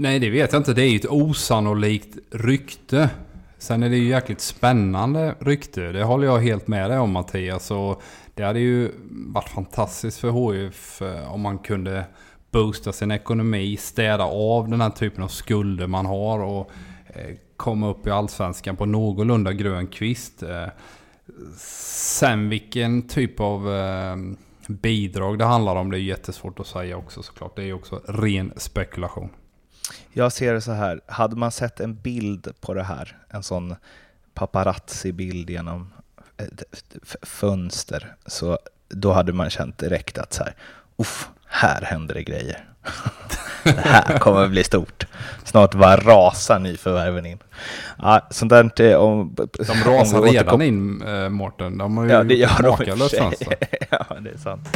Nej, det vet jag inte. Det är ju ett osannolikt rykte. Sen är det ju jäkligt spännande rykte. Det håller jag helt med dig om Mattias. Och det hade ju varit fantastiskt för HIF eh, om man kunde boosta sin ekonomi, städa av den här typen av skulder man har och eh, komma upp i allsvenskan på någorlunda grön kvist. Eh, sen vilken typ av bidrag det handlar om, det är jättesvårt att säga också såklart. Det är ju också ren spekulation. Jag ser det så här, hade man sett en bild på det här, en sån paparazzi-bild genom fönster, så då hade man känt direkt att så här, uff, här händer det grejer. det här kommer att bli stort. Snart bara rasar nyförvärven in. Ja, sånt där, om, de rasar redan in, äh, Mårten. De har ju ja, det gör makalöst fönster. ja, det är sant.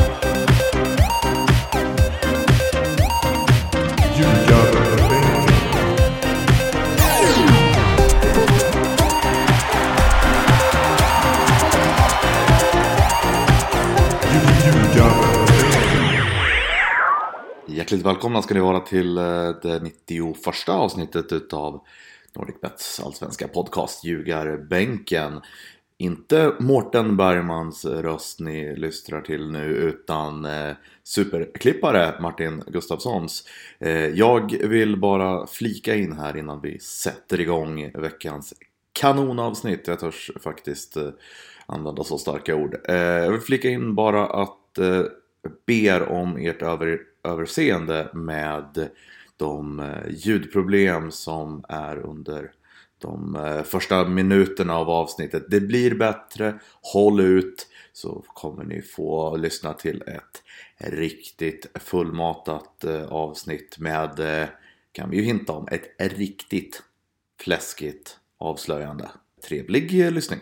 Hjärtligt välkomna ska ni vara till eh, det 91 avsnittet utav NordicBets allsvenska podcast Ljugarbänken. Inte Mårten Bergmans röst ni lystrar till nu utan eh, superklippare Martin Gustafssons. Eh, jag vill bara flika in här innan vi sätter igång veckans kanonavsnitt. Jag törs faktiskt eh, använda så starka ord. Eh, jag vill flika in bara att eh, ber om ert över överseende med de eh, ljudproblem som är under de eh, första minuterna av avsnittet. Det blir bättre, håll ut så kommer ni få lyssna till ett riktigt fullmatat eh, avsnitt med, kan vi ju hinta om, ett riktigt fläskigt avslöjande. Trevlig lyssning!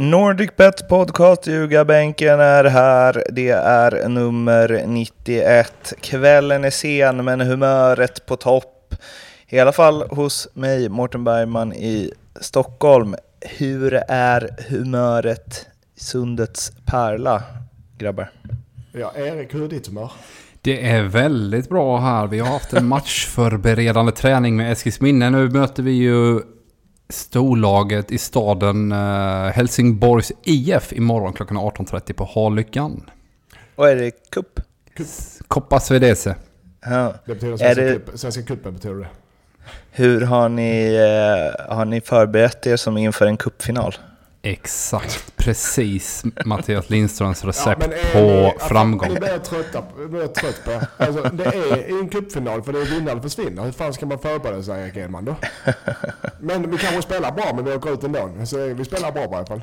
NordicBet podcast, Ljugarbänken är här. Det är nummer 91. Kvällen är sen men humöret på topp. I alla fall hos mig, Mårten Bergman i Stockholm. Hur är humöret Sundets pärla, grabbar? Ja, Erik, hur är ditt humör? Det är väldigt bra här. Vi har haft en matchförberedande träning med Eskilsminne. Nu möter vi ju storlaget i staden uh, Helsingborgs IF imorgon klockan 18.30 på Harlyckan. Och är det cup? Coppa Svedese. Ja. Det betyder svenska, det... Svenska betyder det. Hur har ni, uh, har ni förberett er som inför en cupfinal? Exakt, precis Mattias Lindströms recept ja, på ni, framgång. Ni börjar trötta, börjar trött på alltså, Det är en cupfinal för det är vinna eller försvinna. Hur fan ska man förbereda sig Erik Edman då? Men vi kanske spelar bra men vi åker ut ändå. Så vi spelar bra i alla fall.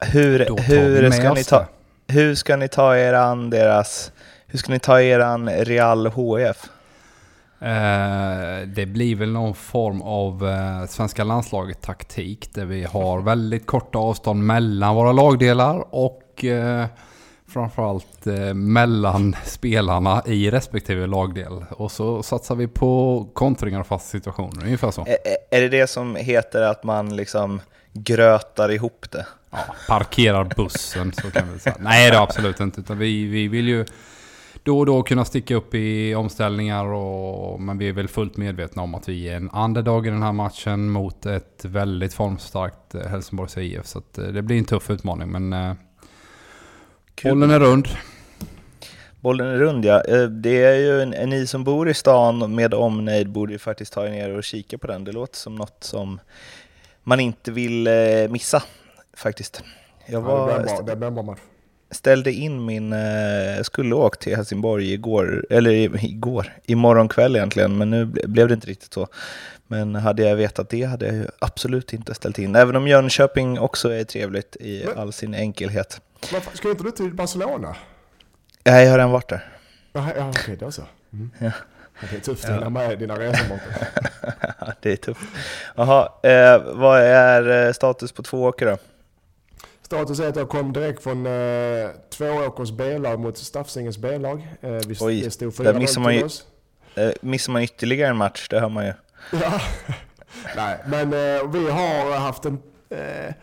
Hur, hur, ska ni ta, hur ska ni ta er an deras... Hur ska ni ta er an Real HF? Eh, det blir väl någon form av eh, svenska landslaget taktik där vi har väldigt korta avstånd mellan våra lagdelar och eh, framförallt mellan spelarna i respektive lagdel. Och så satsar vi på kontringar och fasta situationer, ungefär så. Är, är det det som heter att man liksom grötar ihop det? Ja, parkerar bussen så kan vi säga. Nej det är absolut inte, utan vi, vi vill ju då och då kunna sticka upp i omställningar. Och, men vi är väl fullt medvetna om att vi är en underdog i den här matchen mot ett väldigt formstarkt eh, Helsingborgs IF. Så eh, det blir en tuff utmaning. Men eh, bollen är rund. Bollen är rund ja. Det är ju en, ni som bor i stan med omnejd borde ju faktiskt ta er ner och kika på den. Det låter som något som man inte vill missa faktiskt. Jag var, ja, det blir en bra match ställde in min, jag eh, skulle åka till Helsingborg igår, eller igår, imorgon kväll egentligen, men nu blev det inte riktigt så. Men hade jag vetat det hade jag absolut inte ställt in, även om Jönköping också är trevligt i men, all sin enkelhet. Men ska inte du till Barcelona? Nej, jag har redan varit där. Ja, okej, okay, då så. Mm. Ja. Det är tufft att hinna med dina resor det är tufft. Jaha, eh, vad är eh, status på två åker då? Status är att jag kom direkt från eh, Tvååkers B-lag mot Staffsingens B-lag. Eh, vi, Oj, det stod där missar man, ju, eh, missar man ytterligare en match, det hör man ju. Ja, nej, men eh, vi har haft en, eh,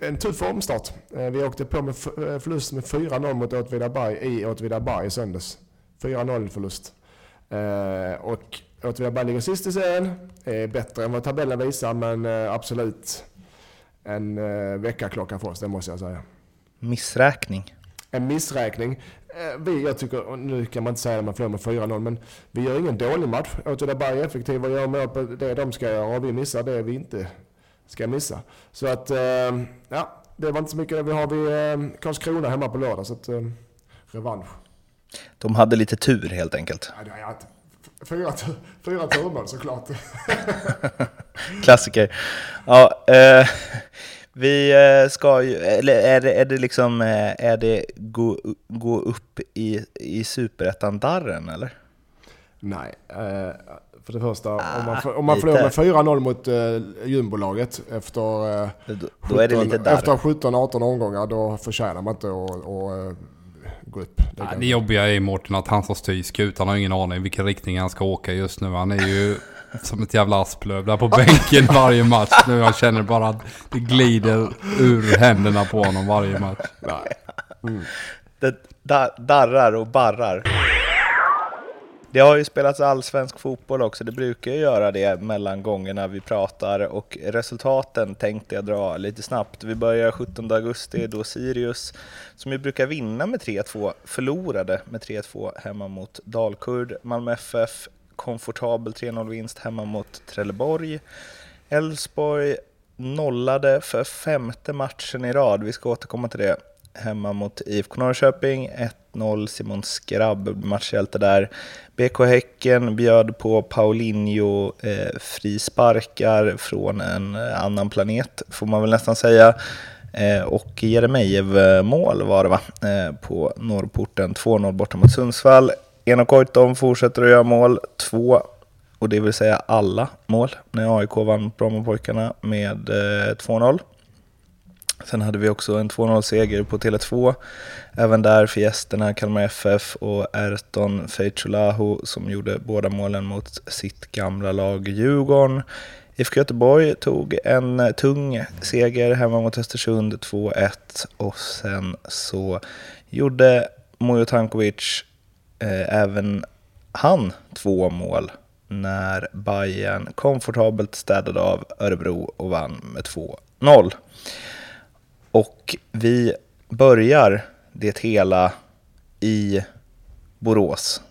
en tuff omstart. Eh, vi åkte på med eh, förlust med 4-0 mot Åtvidaberg i Åtvidaberg i söndags. 4-0 förlust. Eh, och Åtvidaberg ligger sist i serien. Är bättre än vad tabellen visar men absolut en eh, väckarklocka för oss, det måste jag säga. Missräkning. En missräkning. Eh, Vi, jag tycker, nu kan man inte säga att man förlorar med 4-0, men vi gör ingen dålig match. Åtvidaberg är effektiva och gör mål på det de ska göra och vi missar det vi inte ska missa. Så att, eh, ja, det var inte så mycket. Vi har vi eh, Karlskrona hemma på lördag, så att revansch. De hade lite tur helt enkelt. Ja, det har jag inte. Fyra, fyra turmål såklart. Klassiker. Ja, eh, vi eh, ska ju, eller är det, är det liksom, eh, är det gå, gå upp i, i superettan-darren eller? Nej, eh, för det första, om Ah, man, för- om man förlorar med 4-0 mot eh, jumbolaget efter, eh, Då, då är det 17 lite där. efter 17-18 omgångar, då förtjänar man inte att, att eh, gå upp. Det Ja, det jobbiga är Mårten att han som styr skutan har ingen aning vilken riktning han ska åka just nu. Han är ju som ett jävla asplöv där på bänken varje match nu. Jag känner bara att det glider ur händerna på honom varje match. Nej. Det da, darrar och barrar. Det har ju spelats allsvensk fotboll också, det brukar ju göra det mellan gångerna vi pratar och resultaten tänkte jag dra lite snabbt. Vi börjar 17 augusti då Sirius, som ju brukar vinna med 3-2, förlorade med 3-2 hemma mot Dalkurd. Malmö FF, komfortabel 3-0-vinst hemma mot Trelleborg. Elfsborg nollade för femte matchen i rad, vi ska återkomma till det, hemma mot IFK Norrköping. 1-0, Simon Skrabb, matchhjälte där. BK Häcken bjöd på Paulinho eh, frisparkar från en eh, annan planet, får man väl nästan säga. Eh, och Jeremejeff-mål eh, var det va, eh, på Norrporten. 2-0 borta mot Sundsvall. Enok Goitom fortsätter att göra mål. Två och det vill säga alla mål när AIK vann mot Brommapojkarna med eh, 2-0. Sen hade vi också en 2-0-seger på Tele2. Även där för gästerna Kalmar FF och Erton Feitjolahu som gjorde båda målen mot sitt gamla lag Djurgården. IFK Göteborg tog en tung seger hemma mot Östersund 2-1 och sen så gjorde Mujo Tankovic eh, även han två mål när Bayern komfortabelt städade av Örebro och vann med 2-0. Och vi börjar det hela i Borås.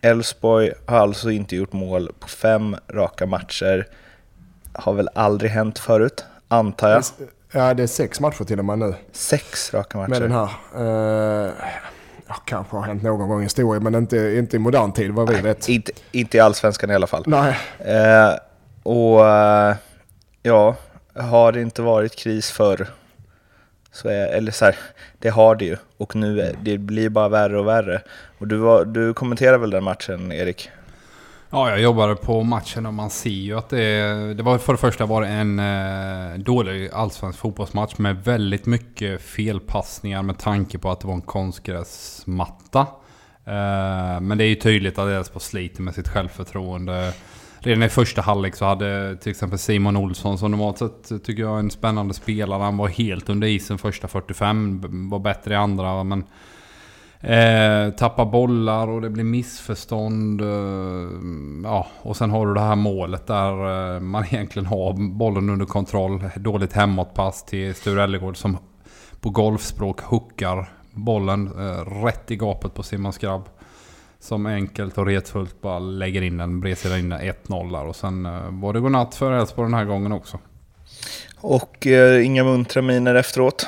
Elfsborg har alltså inte gjort mål på fem raka matcher. Har väl aldrig hänt förut, antar jag. Ja, det är sex matcher till och med nu Sex raka matcher. med den här. Eh, ja, kanske har hänt någon gång i historien, men inte, inte i modern tid vad vi vet. Inte, inte i allsvenskan i alla fall. Nej, Eh, och eh, ja, har det inte varit kris förr så är, eller så här, det har det ju och nu är, det blir bara värre och värre. Och du, var, du kommenterar väl den matchen Erik? Ja, jag jobbade på matchen och man ser ju att det, det var för det första var det en eh, dålig allsvensk fotbollsmatch med väldigt mycket felpassningar med tanke på att det var en konstgräsmatta. Eh, men det är ju tydligt att Elfsborg sliter med sitt självförtroende. Redan i första halvlek så hade till exempel Simon Olsson som normalt sett tycker jag är en spännande spelare. Han var helt under isen första 45, var bättre i andra men Eh, tappar bollar och det blir missförstånd. Eh, ja, och sen har du det här målet där eh, man egentligen har bollen under kontroll. Dåligt hemåtpass till Sture Ellegård som på golfspråk hookar bollen eh, rätt i gapet på Simon Skrabb. Som enkelt och retfullt bara lägger in den bredsidan in 1-0 där. Och sen eh, var det godnatt för Elfsborg den här gången också. Och eh, inga muntra miner efteråt.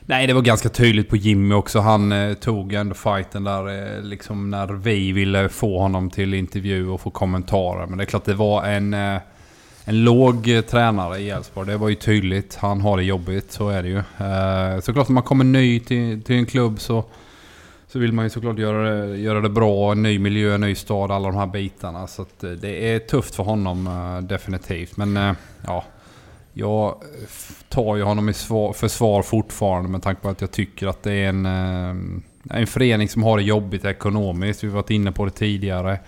Nej, det var ganska tydligt på Jimmy också. Han eh, tog ändå fighten där eh, liksom när vi ville få honom till intervju och få kommentarer. Men det är klart det var en, eh, en låg eh, tränare i Elfsborg. Det var ju tydligt. Han har det jobbigt, så är det ju. Eh, såklart när man kommer ny till, till en klubb så, så vill man ju såklart göra det, göra det bra. En ny miljö, en ny stad, alla de här bitarna. Så att, eh, det är tufft för honom eh, definitivt. Men eh, ja, jag tar ju honom i svar, försvar fortfarande med tanke på att jag tycker att det är en, en förening som har det jobbigt ekonomiskt. Vi har varit inne på det tidigare.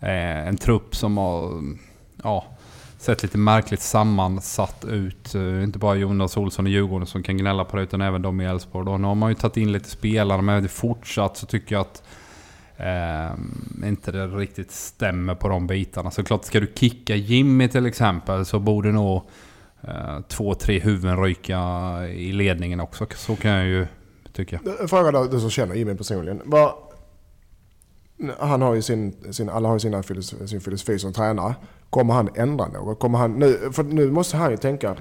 En trupp som har ja, sett lite märkligt sammansatt ut. Eh, inte bara Jonas Olsson i Djurgården som kan gnälla på det utan även de i Elfsborg. Nu har man ju tagit in lite spelare men fortsatt så tycker jag att eh, inte det riktigt stämmer på de bitarna. Så klart, ska du kicka Jimmy till exempel så borde nog eh, två, tre huvuden ryka i ledningen också. Så kan jag ju tycka. Eh, fråga då, du som känner Jimmy personligen. Var, han har ju sin, sin, alla har ju sina filosofi, sin filosofi som tränare. Kommer han ändra något? Kommer han, nu, för nu måste han ju tänka,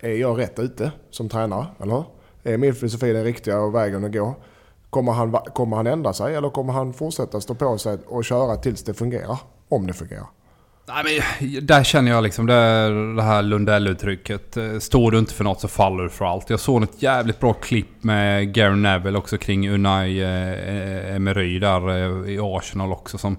är jag rätt ute som tränare? Eller Är min filosofi den riktiga och vägen att gå? Kommer han, kommer han ändra sig eller kommer han fortsätta stå på sig och köra tills det fungerar? Om det fungerar. Nej, men där känner jag liksom det, det här Lundell-uttrycket. Eh, Står du inte för något så faller du för allt. Jag såg ett jävligt bra klipp med Gary Neville också kring Unai eh, Emery där eh, i Arsenal också. Som,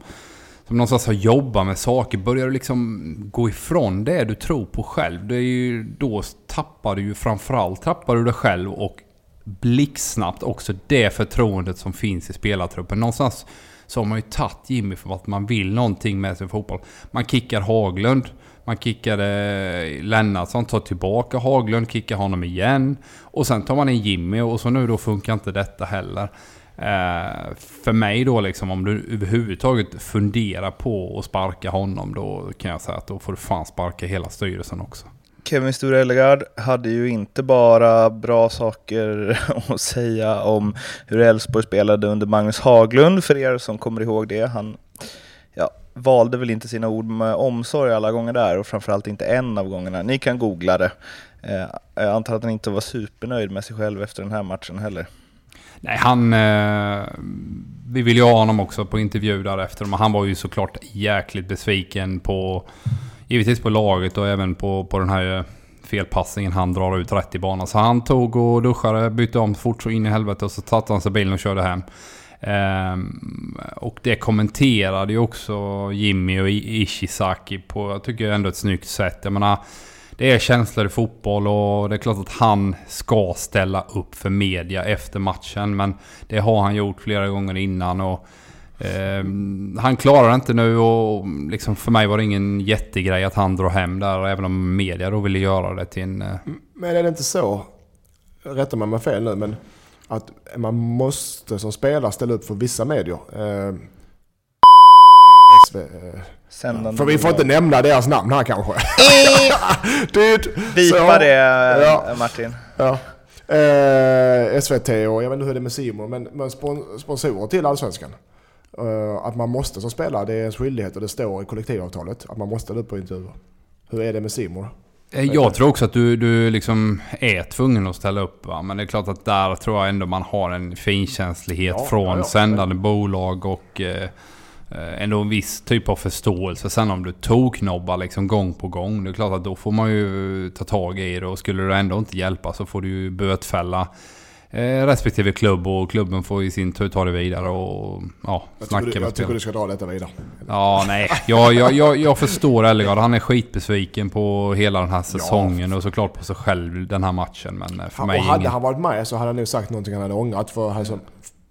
som någonstans har jobbat med saker. Börjar du liksom gå ifrån det du tror på själv. Det är ju, då tappar du ju framförallt tappar du dig själv och blixtsnabbt också det förtroendet som finns i spelartruppen. Någonstans så har man ju tagit Jimmy för att man vill någonting med sin fotboll. Man kickar Haglund. Man kickade eh, Lennartsson, tar tillbaka Haglund, kickar honom igen. Och sen tar man in Jimmy och så nu då funkar inte detta heller. Eh, för mig då liksom om du överhuvudtaget funderar på att sparka honom då kan jag säga att då får du fan sparka hela styrelsen också. Kevin Sture Ellegard hade ju inte bara bra saker att säga om hur Elfsborg spelade under Magnus Haglund, för er som kommer ihåg det. Han ja, valde väl inte sina ord med omsorg alla gånger där och framförallt inte en av gångerna. Ni kan googla det. Eh, jag antar att han inte var supernöjd med sig själv efter den här matchen heller. Nej, han... Eh, vi vill ju ha honom också på intervju därefter. Men han var ju såklart jäkligt besviken på givetvis på laget och även på, på den här eh, felpassningen han drar ut rätt i banan. Så han tog och duschade, bytte om fort så in i helvete och så satte han sig i bilen och körde hem. Um, och det kommenterade ju också Jimmy och Ishizaki på, jag tycker ändå ett snyggt sätt. Jag menar, det är känslor i fotboll och det är klart att han ska ställa upp för media efter matchen. Men det har han gjort flera gånger innan. och Eh, han klarar inte nu och liksom för mig var det ingen jättegrej att han drar hem där. Även om media då ville göra det till en... Eh... Men är det inte så, rätta mig om jag fel nu, men att man måste som spelare ställa upp för vissa medier. Ehm, eh, SV, eh, för vi får inte nämna deras namn här kanske. Bipa det ja. Martin. Ja. Eh, SVT och jag vet inte hur det är med Simon, men, men sponsorer till Allsvenskan. Uh, att man måste som spelare, det är ens skyldighet och det står i kollektivavtalet att man måste upp på intervjuer. Hur är det med Simon? Eh, jag tror också att du, du liksom är tvungen att ställa upp. Va? Men det är klart att där tror jag ändå man har en finkänslighet ja, från ja, ja. sändande bolag och eh, eh, ändå en viss typ av förståelse. Sen om du toknobbar liksom gång på gång. Det är klart att då får man ju ta tag i det och skulle det ändå inte hjälpa så får du ju bötfälla eh, respektive klubb och klubben får i sin tur ta det vidare och ja, jag snacka du, med Jag tycker du ska dra detta vidare. Ja, nej. Jag, jag, jag, jag förstår Ellegard. Han är skitbesviken på hela den här säsongen ja. och såklart på sig själv den här matchen. Men eh, för han, mig och hade ingen... han varit med så hade han nog sagt någonting han hade ångrat. För, alltså,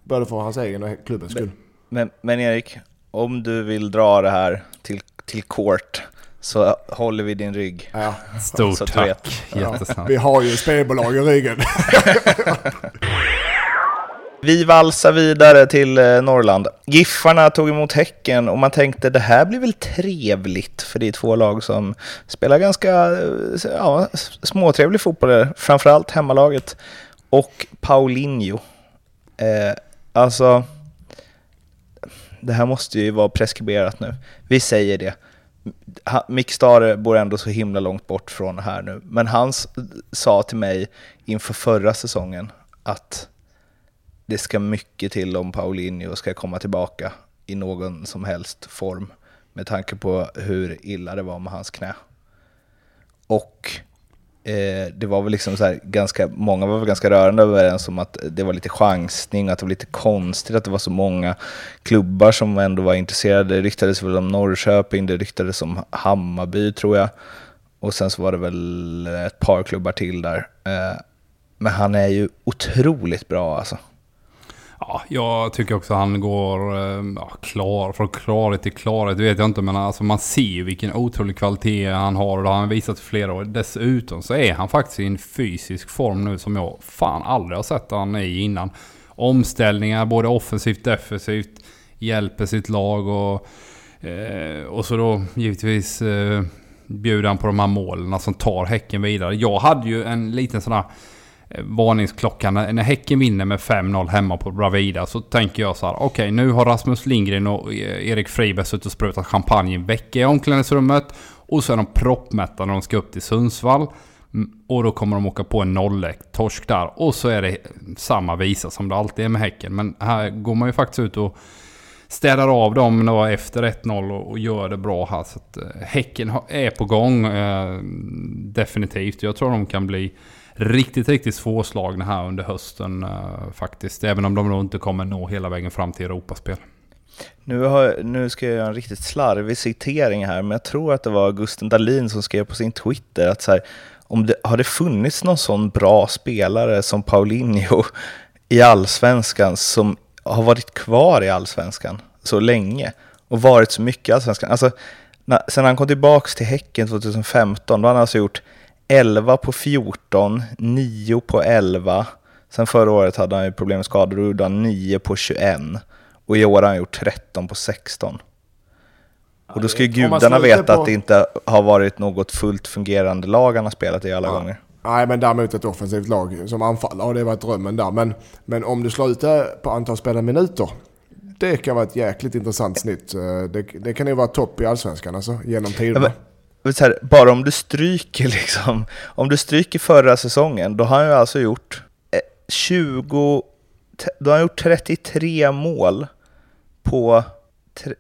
både för hans egen och klubbens skull. Men, men Erik, om du vill dra det här till, till court så håller vi din rygg. Ja. Stort tack. Ja. Vi har ju spelbolag i ryggen. vi valsar vidare till eh, Norrland. Giffarna tog emot Häcken och man tänkte det här blir väl trevligt för det är två lag som spelar ganska eh, ja, småtrevlig fotboll, framförallt hemmalaget och Paulinho. Eh, alltså, det här måste ju vara preskriberat nu. Vi säger det. Mick Stare bor ändå så himla långt bort från här nu, men han sa till mig inför förra säsongen att det ska mycket till om Paulinho ska komma tillbaka i någon som helst form med tanke på hur illa det var med hans knä. Och eh, det var väl liksom så här, ganska, många var väl ganska rörande överens om att det var lite chansning, att det var lite konstigt att det var så många klubbar som ändå var intresserade. Det ryktades väl om Norrköping, det ryktades om Hammarby tror jag. Och sen så var det väl ett par klubbar till där. Eh, men han är ju otroligt bra alltså. Ja, jag tycker också han går eh, ja, klar, från klarhet till klarhet. Det vet jag inte, men alltså man ser ju vilken otrolig kvalitet han har och det har han visat i flera år. Dessutom så är han faktiskt i en fysisk form nu som jag fan aldrig har sett han i innan. Omställningar både offensivt, defensivt, hjälper sitt lag och, eh, och så då givetvis eh, bjuder han på de här målen som tar Häcken vidare. Jag hade ju en liten sån här Eh, varningsklockan. När, Häcken vinner med 5-0 hemma på Bravida så tänker jag så här. Okej, okay, nu har Rasmus Lindgren och eh, Erik Friberg suttit och sprutat champagne en vecka i omklädningsrummet. Och så är de proppmätta när de ska upp till Sundsvall. Mm, och då kommer de åka på en nollek, torsk där. Och så är det samma visa som det alltid är med Häcken. Men här går man ju faktiskt ut och städar av dem då efter 1-0 och, gör det bra här. Så att, eh, häcken är på gång eh, definitivt. Jag tror de kan bli riktigt, riktigt svårslagna här under hösten uh, faktiskt. Även om de nog inte kommer nå hela vägen fram till Europaspel. Nu, har, nu ska jag göra en riktigt slarvig citering här, men jag tror att det var Gusten Dahlin som skrev på sin Twitter att så här, om det, har det funnits någon sån bra spelare som Paulinho i allsvenskan som har varit kvar i allsvenskan så länge och varit så mycket i allsvenskan. Alltså, när, sen han kom tillbaka till Häcken 2015, då har han alltså gjort 11 på 14, 9 på 11. Sen förra året hade han ju problem med skador, då gjorde han 9 på 21. Och i år har han gjort 13 på 16. Och då ska ju gudarna veta på... att det inte har varit något fullt fungerande lag han har spelat i alla ja. gånger. Nej, men däremot ett offensivt lag som anfallare, och det var drömmen där. Men, men om du slår ut det på antal spelade minuter, det kan vara ett jäkligt intressant snitt. Eh, det, det kan ju vara topp i allsvenskan alltså, genom tiderna. Här, bara om du stryker liksom, om du stryker förra säsongen, då har han ju alltså gjort 20, eh, då har han gjort 33 mål på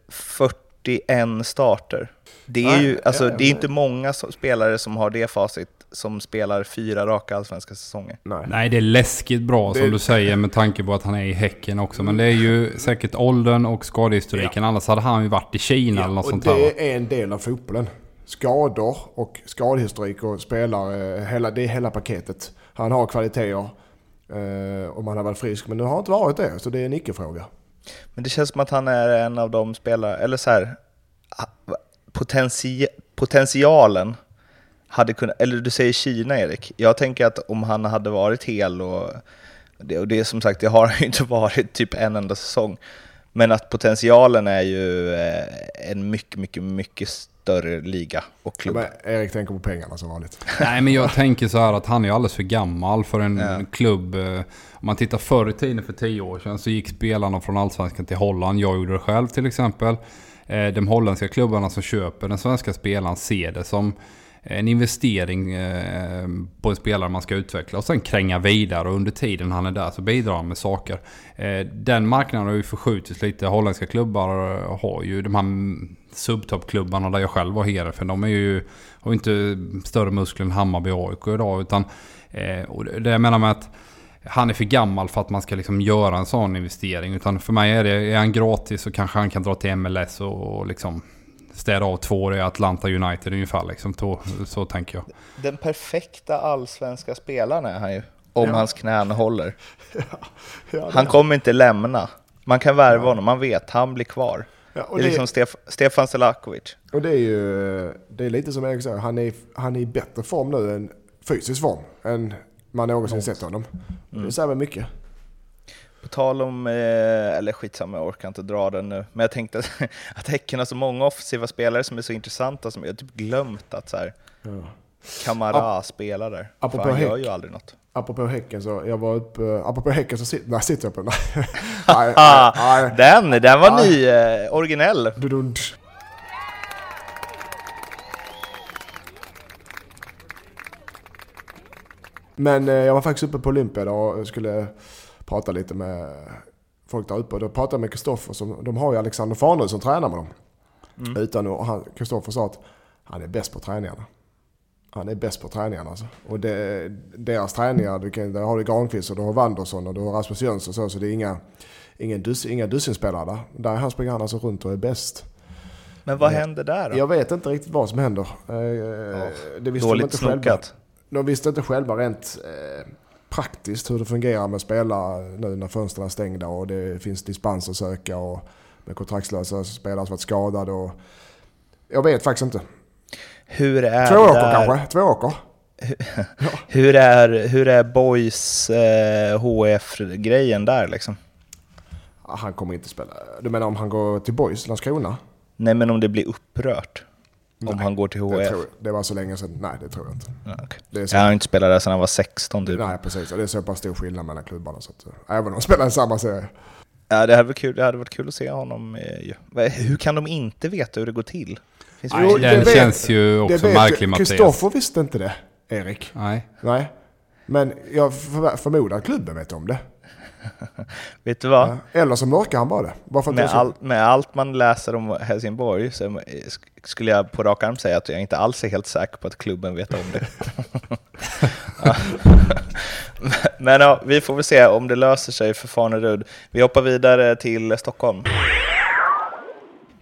41 starter. Det är ju, alltså, det är inte många spelare som har det facit som spelar fyra raka allsvenska säsonger. Nej. Nej, det är läskigt bra det... som du säger med tanke på att han är i Häcken också. Men det är ju säkert åldern och skadehistoriken. Ja. Annars hade han ju varit i Kina ja, eller något sånt där. det är en del av fotbollen. Skador och skadehistorik och spelare, eh, hela, det är hela paketet. Han har kvaliteter eh, om han har varit frisk, men nu har han inte varit det. Så det är en icke-fråga. Men det känns som att han är en av de spelare, eller så här, potenti potentialen hade kunnat, eller du säger Kina Erik, jag tänker att om han hade varit hel och det, och det som sagt, det har han ju inte varit typ en enda säsong. Men att potentialen är ju eh, en mycket, mycket, mycket större liga och klubb. Ja, Erik tänker på pengarna som vanligt. Nej, men jag tänker så här att han är alldeles för gammal för en ja. klubb. Eh, om man tittar förr i tiden för tio år sedan så gick spelarna från Allsvenskan till Holland. Jag gjorde det själv till exempel. Eh, de holländska klubbarna som köper den svenska spelaren ser det som Eh, en investering eh, på en spelare man ska utveckla och sen kränga vidare och under tiden han är där så bidrar han med saker. Eh, den marknaden har ju förskjutits lite. Holländska klubbar har ju de här subtoppklubbarna där jag själv var här för de är ju, har ju inte större muskler än Hammarby och AIK idag. Utan, och det jag menar med att han är för gammal för att man ska liksom göra en sån investering. Utan för mig är det, är han gratis så kanske han kan dra till MLS och liksom städa av två år i Atlanta United ungefär. Liksom. Så, så tänker jag. Den perfekta allsvenska spelaren är han ju. Om ja. hans knän håller. Ja. Ja, han kommer inte lämna. Man kan värva honom, man vet, han blir kvar. det är det... liksom Stef Stefan Selakovic. Och det är ju det är lite som Erik säger, han är, han är i bättre form nu än fysisk form än man någonsin sett honom. Mm. Det säger väl mycket. På tal om, eh, eller skitsamma jag orkar inte dra den nu, men jag tänkte att, Häcken har så många offensiva spelare som är så intressanta som jag typ glömt att så här, ja. Kamara spelar där. Apropå för han gör ju aldrig något. Apropå Häcken så, jag var uppe, apropå Häcken så sitter, nej, sitter jag på, nej, nej, Den, den var nej. ny, eh, originell. Men eh, jag var faktiskt uppe på Olympia och skulle prata lite med folk där uppe. Och då pratade jag med Kristoffer, de har ju Alexander Farnerud som tränar med dem. Mm. Utan Kristoffer sa att han är bäst på träningarna. Han är bäst på träningarna alltså. Och det, deras träningar, du kan, där har du Granqvist och du har Wanderson och du har Rasmus Jönsson och så. Så det är inga, inga, dus, inga dussinspelare där. Där han springer han alltså runt och är bäst. Men vad händer där då? Jag vet inte riktigt vad som händer. Oh, det visste dåligt de inte snokat. Själva. De visste inte själva rent eh, praktiskt hur det fungerar med spelare nu när fönstren är stängda och det finns dispens att söka och med kontraktslösa spelare som varit skadade. Och jag vet faktiskt inte. Hur är Två åker kanske? Två åker? hur, är, hur är Boys eh, HF-grejen där liksom? han kommer inte spela. Du menar om han går till Boys, Landskrona? Nej, men om det blir upprört. Om Nej, han går till Det, HF. jag- det var så länge sedan. Nej, det tror jag inte. Ja. Det är så, Jag har inte spelat där sedan han var 16 typ. Nej, precis. Och det är så pass stor skillnad mellan klubbarna. Så att, eh, även om de spelar i samma serie. Ja, det hade varit kul, det hade varit kul att se honom. eh, Hur kan de inte veta hur det går till? Finns det- Nej, den det vet- känns ju Det också märklig. Mattias. Kristoffer visste inte det, Erik. Nej. Nej. Men jag för, förmodar att klubben vet om det. Vet du vad? Eller så mörkar han bara det. Bara Med, all, med allt man läser om Helsingborg så sk- skulle jag på rak arm säga att jag inte alls är helt säker på att klubben vet om det. Men ja, vi får väl se om det löser sig för Fanerud. Vi hoppar vidare till Stockholm.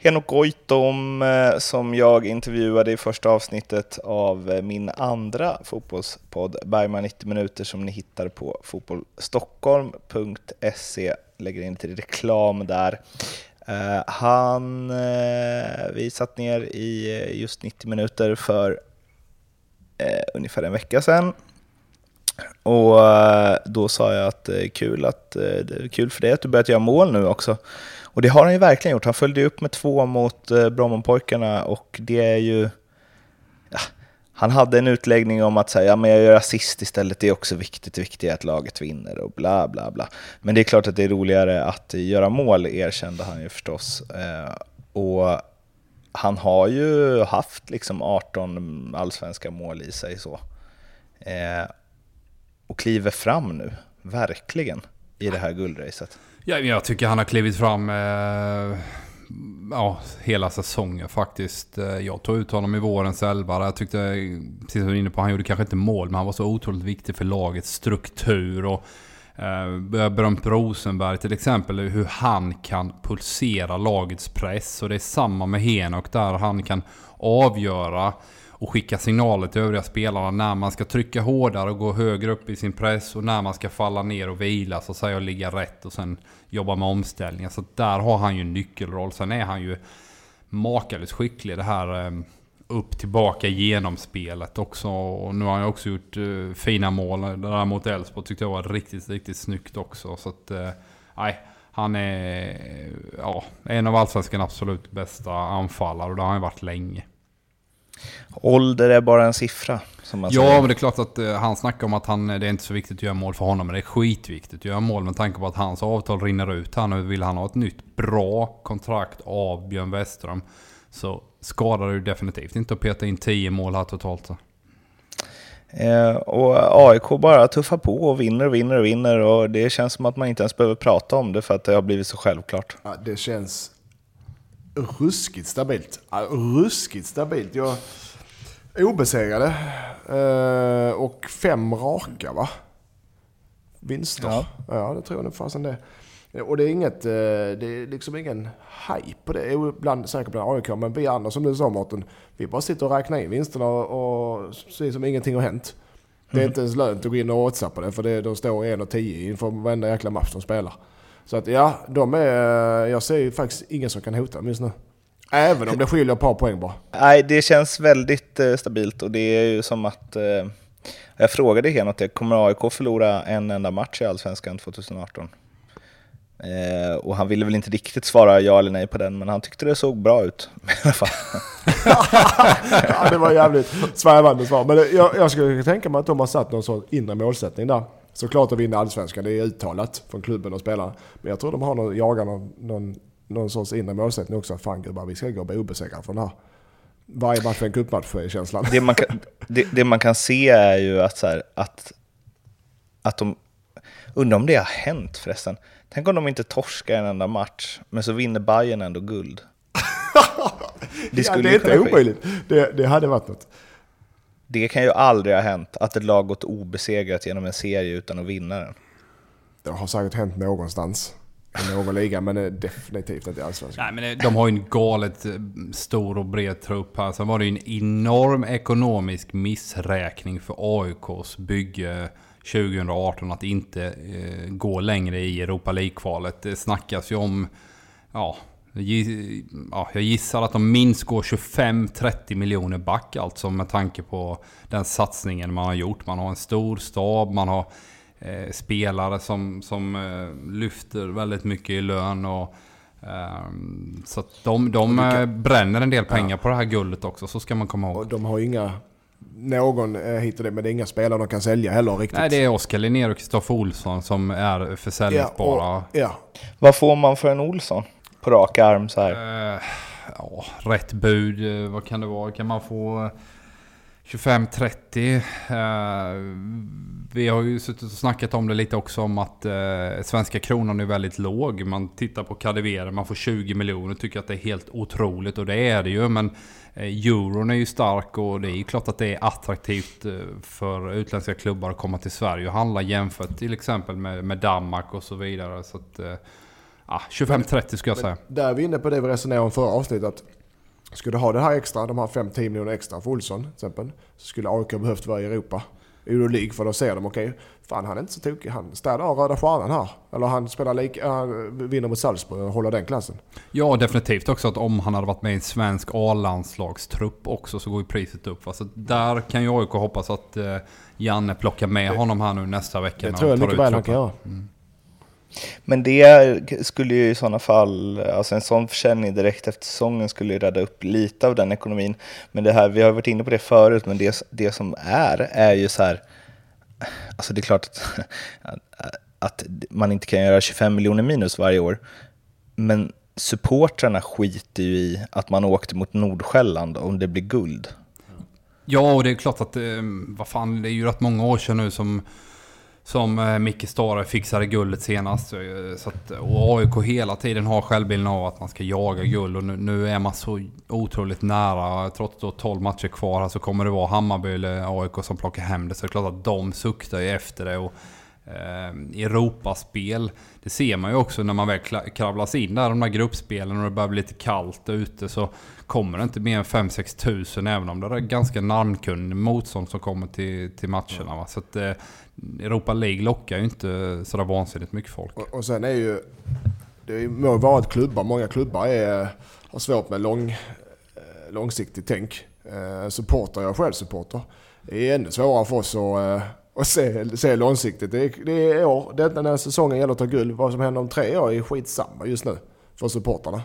Henok Goitom eh, som jag intervjuade i första avsnittet av eh, min andra fotbollspodd Bergman 90 minuter som ni hittar på fotbollstockholm.se. Lägger in lite reklam där. Eh, han, vi satt ner i just 90 minuter för ungefär en vecka sedan. Och då sa jag att det är kul, att, det är kul för dig att du börjat göra mål nu också. Och det har han ju verkligen gjort. Han följde ju upp med två mot eh, Brommapojkarna och det är ju... Ja, han hade en utläggning om att säga, ja, men jag gör assist istället, det är också viktigt, det viktiga är att laget vinner och bla bla bla. Men det är klart att det är roligare att göra mål, erkände han ju förstås. Eh, och han har ju haft liksom 18 allsvenska mål i sig så. Eh, och kliver fram nu, verkligen, i det här guldracet. Ja, jag tycker han har klivit fram eh, ja, hela säsongen faktiskt. Eh, jag tog ut honom i vårens elva. Jag tyckte, precis som du är inne på, han gjorde kanske inte mål, men han var så otroligt viktig för lagets struktur. Och, eh, jag har berömt Rosenberg till exempel, hur han kan pulsera lagets press. Och det är samma med Henok där han kan avgöra och skicka signaler till övriga spelarna när man ska trycka hårdare och gå högre upp i sin press och när man ska falla ner och vila så att säga och ligga rätt och sen jobba med omställningar. Så där har han ju en nyckelroll. Sen är han ju makalöst skicklig det här eh, upp tillbaka genom spelet också. Och nu har han ju också gjort eh, fina mål. Det där mot Elfsborg tyckte jag var riktigt, riktigt snyggt också. Så att, eh, nej. Han är ja, en av allsvenskans absolut bästa anfallare och det har han ju varit länge. Ålder är bara en siffra, som man Ja, säger. men det är klart att eh, han snackar om att han, det är inte så viktigt att göra mål för honom, men det är skitviktigt att göra mål med tanke på att hans avtal rinner ut här nu. Vill han ha ett nytt bra kontrakt av Björn Westström så skadar det ju definitivt inte att peta in 10 mål här totalt. Så. Eh, och AIK bara tuffar på och vinner och vinner och vinner och det känns som att man inte ens behöver prata om det för att det har blivit så självklart. Ja, det känns ruskigt stabilt. Ruskigt stabilt. Jag obesegrade. Eh, och fem raka va? Vinster. Ja. Ja, det tror jag nog fasen det. Och det är inget, eh, det är liksom ingen hype på det. Jo, Ibland, säkert bland AIK, men vi andra som du sa Mårten, vi bara sitter och räknar in vinsterna och, och ser som ingenting har hänt. Det är inte ens lönt att gå in och på det, för det, de står 1 och 10 inför varenda jäkla match de spelar. Så att ja, de är, jag ser ju faktiskt ingen som kan hota dem just nu. Även om det skiljer ett par poäng bara. Nej, det känns väldigt eh, stabilt och det är ju som att... Eh, jag frågade Henok det, kommer AIK förlora en enda match i Allsvenskan 2018? Eh, och han ville väl inte riktigt svara ja eller nej på den, men han tyckte det såg bra ut. I alla fall. ja, det var jävligt svävande svar. Men jag, jag skulle tänka mig att de har satt någon sån inre målsättning där. Såklart att vinna allsvenskan, det är uttalat från klubben och spelarna. Men jag tror de har någon, jagar någon, någon, någon sorts inre målsättning också. Fan gubbar, vi ska gå och bli obesegrade från det här. Varje match är en cupmatch är känslan. det, man kan, det, det man kan se är ju att, så här, att, att de... Undrar om det har hänt förresten. Tänk om de inte torskar en enda match, men så vinner Bayern ändå guld. Det ja, skulle det är inte omöjligt. Det, det hade varit något. Det kan ju aldrig ha hänt att ett lag gått obesegrat genom en serie utan att vinna den. Det har säkert hänt någonstans. I någon liga, men eh, definitivt inte i allsvenskan. Nej men det- de har ju en galet eh, stor och bred trupp här. Sen var det ju en enorm ekonomisk missräkning för AIKs bygge 2018 att inte eh, gå längre i Europa League-kvalet. Det snackas ju om, ja, ja, jag gissar att de minst går 25-30 miljoner back alltså med tanke på den satsningen man har gjort. Man har en stor stab, man har eh, spelare som, som eh, lyfter väldigt mycket i lön. Och, ehm, så att de, de kan- eh, bränner en del pengar på det här guldet också, så ska man komma ihåg. Och de har inga... Någon eh, hit och det, men det är inga spelare de kan sälja heller riktigt. Nej, det är Oskar Linnér och Kristoffer Olsson som är ja, försäljningsbara. och, ja, Vad får man för en Olsson? På rak arm så här. Uh, ja, rätt bud, eh, vad kan det vara? Kan man få 25-30? Uh, eh, vi har ju suttit och snackat om det lite också om att uh, svenska kronan är väldigt låg. Man tittar på Kadewere, man får 20 miljoner, tycker att det är helt otroligt och det är det ju. Men euron är ju stark och det är ju klart att det är attraktivt för utländska klubbar att komma till Sverige och handla jämfört till exempel med, med Danmark och så vidare. Så att, ja, 25-30 skulle jag säga. Där är vi inne på det vi resonerade om förra avsnittet. Att skulle du ha det här extra, de här 5-10 miljoner extra för Olsson till exempel. Så skulle AIK behövt vara i Europa. Euro League för då ser de okej, fan han är inte så tokig. Han städar av Röda Stjärnan här. Eller han spelar lika, han vinner mot Salzburg och håller den klassen. Ja, definitivt också att om han hade varit med i en svensk A-landslagstrupp också så går ju priset upp. va. Så där kan ju AIK hoppas att eh, Janne plockar med honom här nu nästa vecka. Det när tror jag mycket väl han kan göra. Men det skulle ju i sådana fall, alltså en sån försäljning direkt efter säsongen skulle ju rädda upp lite av den ekonomin. Men det här, vi har varit inne på det förut, men det, det som är, är ju så här, alltså det är klart att, att man inte kan göra 25 miljoner minus varje år, men supportrarna skiter ju i att man åkte mot Nordsjälland om det blir guld. Ja, och det är klart att eh, vad fan, det är ju rätt många år sedan nu som som eh, Micke Stare fixade guldet senast. Så eh, att, och AIK hela tiden har självbilden av att man ska jaga guld. Och nu, nu är man så otroligt nära. Trots då 12 matcher kvar här så kommer det vara Hammarby eller AIK som plockar hem det. Så det är klart att de suktar ju efter det. Och, eh, Europaspel, det ser man ju också när man väl kravlas in där, de där gruppspelen och det börjar bli lite kallt ute så kommer det inte mer än 5-6 tusen även om det är ganska namnkunnig motstånd som kommer till, till matcherna. Va? Så att eh, Europa League lockar ju inte sådär vansinnigt mycket folk. Och, och sen är ju, det må vara att klubbar, många klubbar är, har svårt med lång, eh, långsiktigt tänk. Eh, supporter, jag är själv supporter. Det är ännu svårare för oss att, eh, att se, se långsiktigt. Det är, det är år, den här säsongen gäller att ta guld. Vad som händer om tre år är skitsamma just nu för supporterna.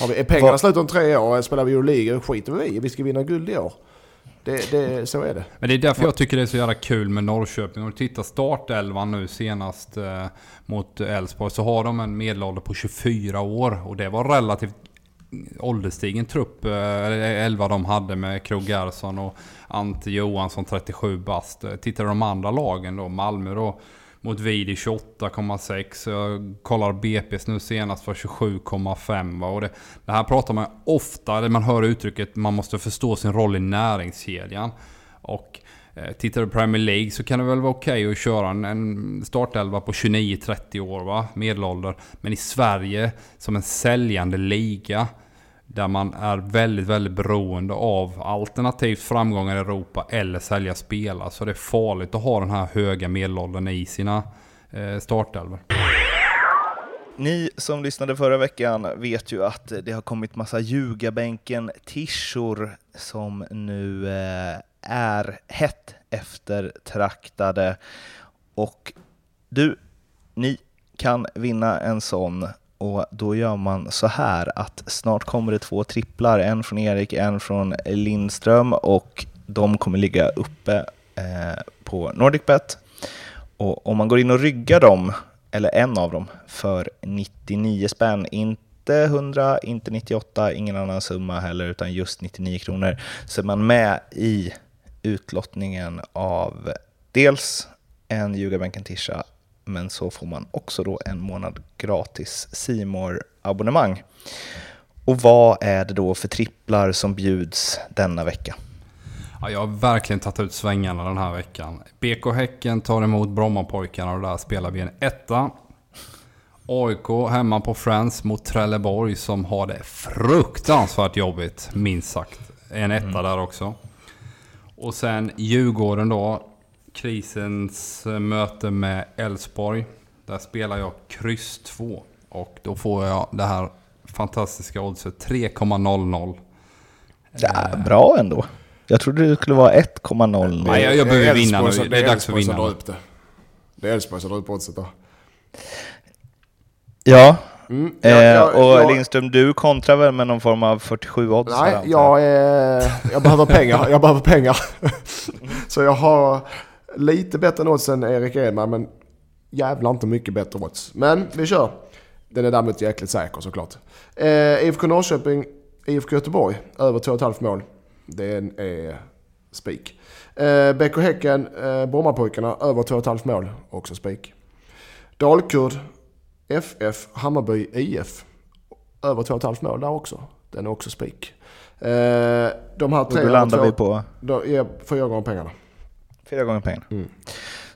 Har vi, är pengarna slut om tre år, spelar vi Euroliga, skiter vi i. Vi ska vinna guld i år. Det, det, så är det. Men det är därför jag tycker det är så jävla kul med Norrköping. Om du tittar startelvan nu senast eh, mot Elfsborg så har de en medelålder på 24 år. Och det var relativt ålderstigen trupp. Eh, 11 de hade med Krog Gerson och Ante Johansson 37 bast. Tittar du de andra lagen då, Malmö då mot Vidi 28,6. Jag kollar BP's nu senast för 27,5. Och det, det här pratar man ofta, eller man hör uttrycket man måste förstå sin roll i näringskedjan. Och eh, tittar du på Premier League så kan det väl vara okej att köra en, en startelva på 29-30 år va, medelålder. Men i Sverige som en säljande liga där man är väldigt, väldigt beroende av alternativt framgångar i Europa eller sälja spelare. Så alltså, det är farligt att ha den här höga medelåldern i sina eh, startelvor. Ni som lyssnade förra veckan vet ju att det har kommit massa ljugarbänken-tishor som nu eh, är hett eftertraktade. Och du, ni kan vinna en sån och då gör man så här att snart kommer det två tripplar, en från Erik, en från Lindström och de kommer ligga uppe eh, på NordicBet. Och om man går in och ryggar dem, eller en av dem, för 99 spänn, inte 100, inte 98, ingen annan summa heller, utan just 99 kronor, så är man med i utlottningen av dels en ljugarbänken tisha men så får man också då en månad gratis simor abonnemang Och vad är det då för tripplar som bjuds denna vecka? Ja, jag har verkligen tagit ut svängarna den här veckan. BK Häcken tar emot Brommapojkarna och där spelar vi en etta. AIK hemma på Friends mot Trelleborg som har det fruktansvärt jobbigt, minst sagt. En etta där också. Och sen Djurgården då. Krisens eh, möte med Elfsborg. Där spelar jag kryss 2. Och då får jag det här fantastiska oddset 3,00. Ja, bra ändå. Jag trodde det skulle vara 1,0 Nej, jag, jag behöver vinna nu. Det är dags för att vinna. det. Det är Elfsborg som drar upp oddset då. Ja, Mm. eh, Jag- jag- och jag- Lindström, du kontrar väl med någon form av 47 odds? Nej, jag? är, jag behöver pengar. Jag behöver pengar. Så jag har lite bättre odds än Erik Edman, men jävlar inte mycket bättre odds. Men vi kör. Den är däremot jäkligt säker såklart. Eh, IFK Norrköping, IFK Göteborg, över 2,5 mål. Den är spik. Eh, BK Häcken, eh, Brommapojkarna, över 2,5 mål. Också spik. Dalkurd, FF, Hammarby, IF. Över 2,5 mål där också. Den är också spik. Eh, de här Och tre... då landar två- vi på Då är fyra gånger pengarna. Fyra gånger pengarna. Mm.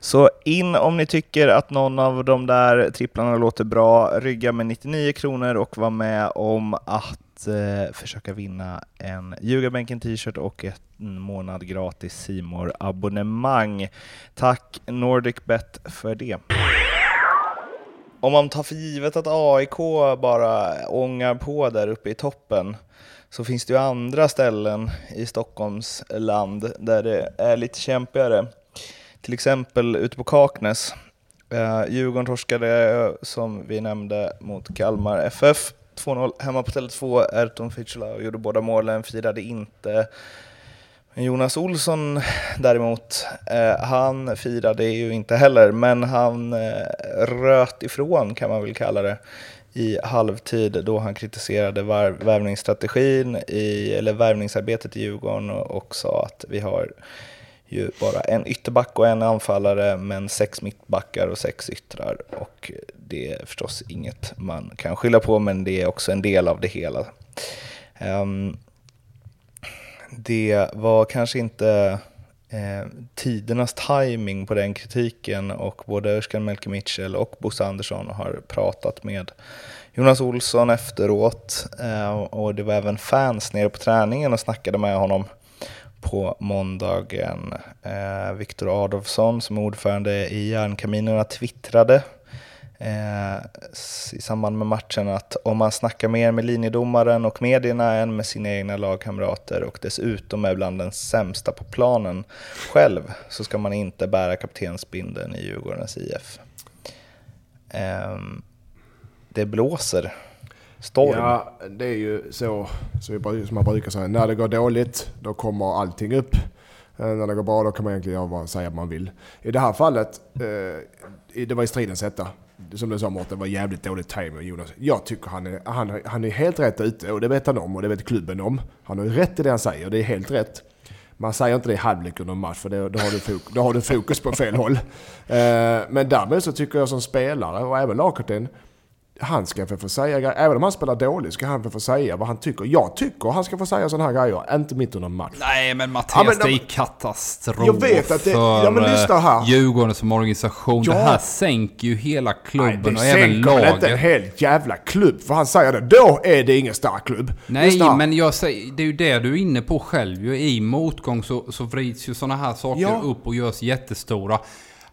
Så in om ni tycker att någon av de där tripplarna låter bra, rygga med 99 kronor och var med om att eh, försöka vinna en Ljugarbänken t-shirt och en månad gratis simor abonnemang Tack NordicBet för det. Om man tar för givet att AIK bara ångar på där uppe i toppen så finns det ju andra ställen i Stockholms land där det är lite kämpigare. Till exempel ute på Kaknäs. Eh, Djurgården torskade, eh, som vi nämnde, mot Kalmar FF. 2-0 hemma på Tele2. Erton Fitzgerald gjorde båda målen, firade inte. Jonas Olsson däremot, eh, han firade ju inte heller, men han eh, röt ifrån kan man väl kalla det i halvtid då han kritiserade värvningsstrategin, i, eller värvningsarbetet i Djurgården och, och sa att vi har ju bara en ytterback och en anfallare, men sex mittbackar och sex yttrar. Och det är förstås inget man kan skylla på, men det är också en del av det hela. Um, det var kanske inte eh, tidernas timing på den kritiken och både Özcan Melke Mitchell och Bosse Andersson har pratat med Jonas Olsson efteråt eh, och det var även fans nere på träningen och snackade med honom på måndagen. Eh, Viktor Adolfsson som är ordförande i Järnkaminerna twittrade eh, i samband med matchen att om man snackar mer med linjedomaren och medierna än med sina egna lagkamrater och dessutom är bland den sämsta på planen själv så ska man inte bära kaptensbindeln i Djurgårdens IF. Eh, det blåser storm. Ja, det är ju så som, vi, som man brukar säga. När det går dåligt, då kommer allting upp. Eh, när det går bra, då kan man egentligen göra vad säga vad man vill. I det här fallet, eh, det var i stridens hetta. Som du sa Mårten, det var jävligt dålig timing Jonas. Jag tycker han är, han, han är helt rätt ute och det vet han om och det vet klubben om. Han har ju rätt i det han säger, det är helt rätt. Man säger inte det i halvlek under en match för det, då, har du fokus, då har du fokus på fel håll. Eh, men därmed så tycker jag som spelare och även lagkapten, han ska få, säga grejer. Även om han spelar dåligt ska han få, säga vad han tycker. Jag tycker han ska få säga sådana här grejer, inte mitt under en match. Nej men Mattias, Ja, men- det är katastrof Jag vet att det- ja, men lyssna här. eh, Djurgården som organisation. Ja. Det här sänker ju hela klubben Nej, och det även sänker väl inte en laget. hel jävla klubb för han säger det. Då är det ingen stark klubb. Nej, här. men jag säger, det är ju det du är inne på själv. ju. I motgång så, så vrids ju sådana här saker Ja. upp och görs jättestora.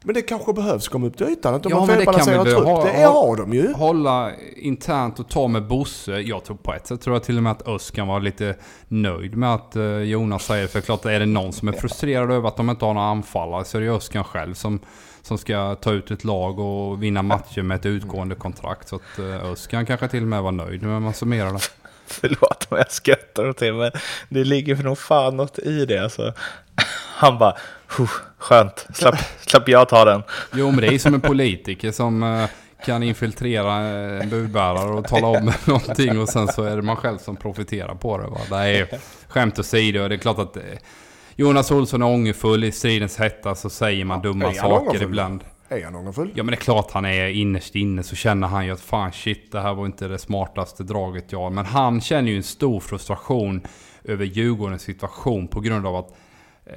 Men det kanske behövs komma upp till ytan. Att de Ja, har det kan felbalanserad trupp. ha- Det ha- har de ju. Hålla internt och ta med Bosse. Jag tror på ett sätt tror jag till och med att Öskan var lite nöjd med att eh, Jonas säger. För klart är det någon som är frustrerad över att de inte har några anfallare så är det Öskan själv som, som ska ta ut ett lag och vinna matcher med ett utgående kontrakt. Så att eh, Öskan kanske till och med var nöjd när man summerar det. Förlåt om jag skrattar åt det, men det ligger för nog fan något i det. Alltså. Han bara, "Huh, skönt, slapp, slapp jag ta den. Jo men det är som en politiker som eh, kan infiltrera en budbärare och tala om någonting och sen så är det man själv som profiterar på det. Va? Det är skämt åsido. Det är klart att eh, Jonas Olsson är ångerfull i stridens hetta så säger man dumma saker ibland. Är han ångerfull? Ja men det är klart han är innerst inne så känner han ju att fan shit det här var inte det smartaste draget jag Men han känner ju en stor frustration över Djurgårdens situation på grund av att eh,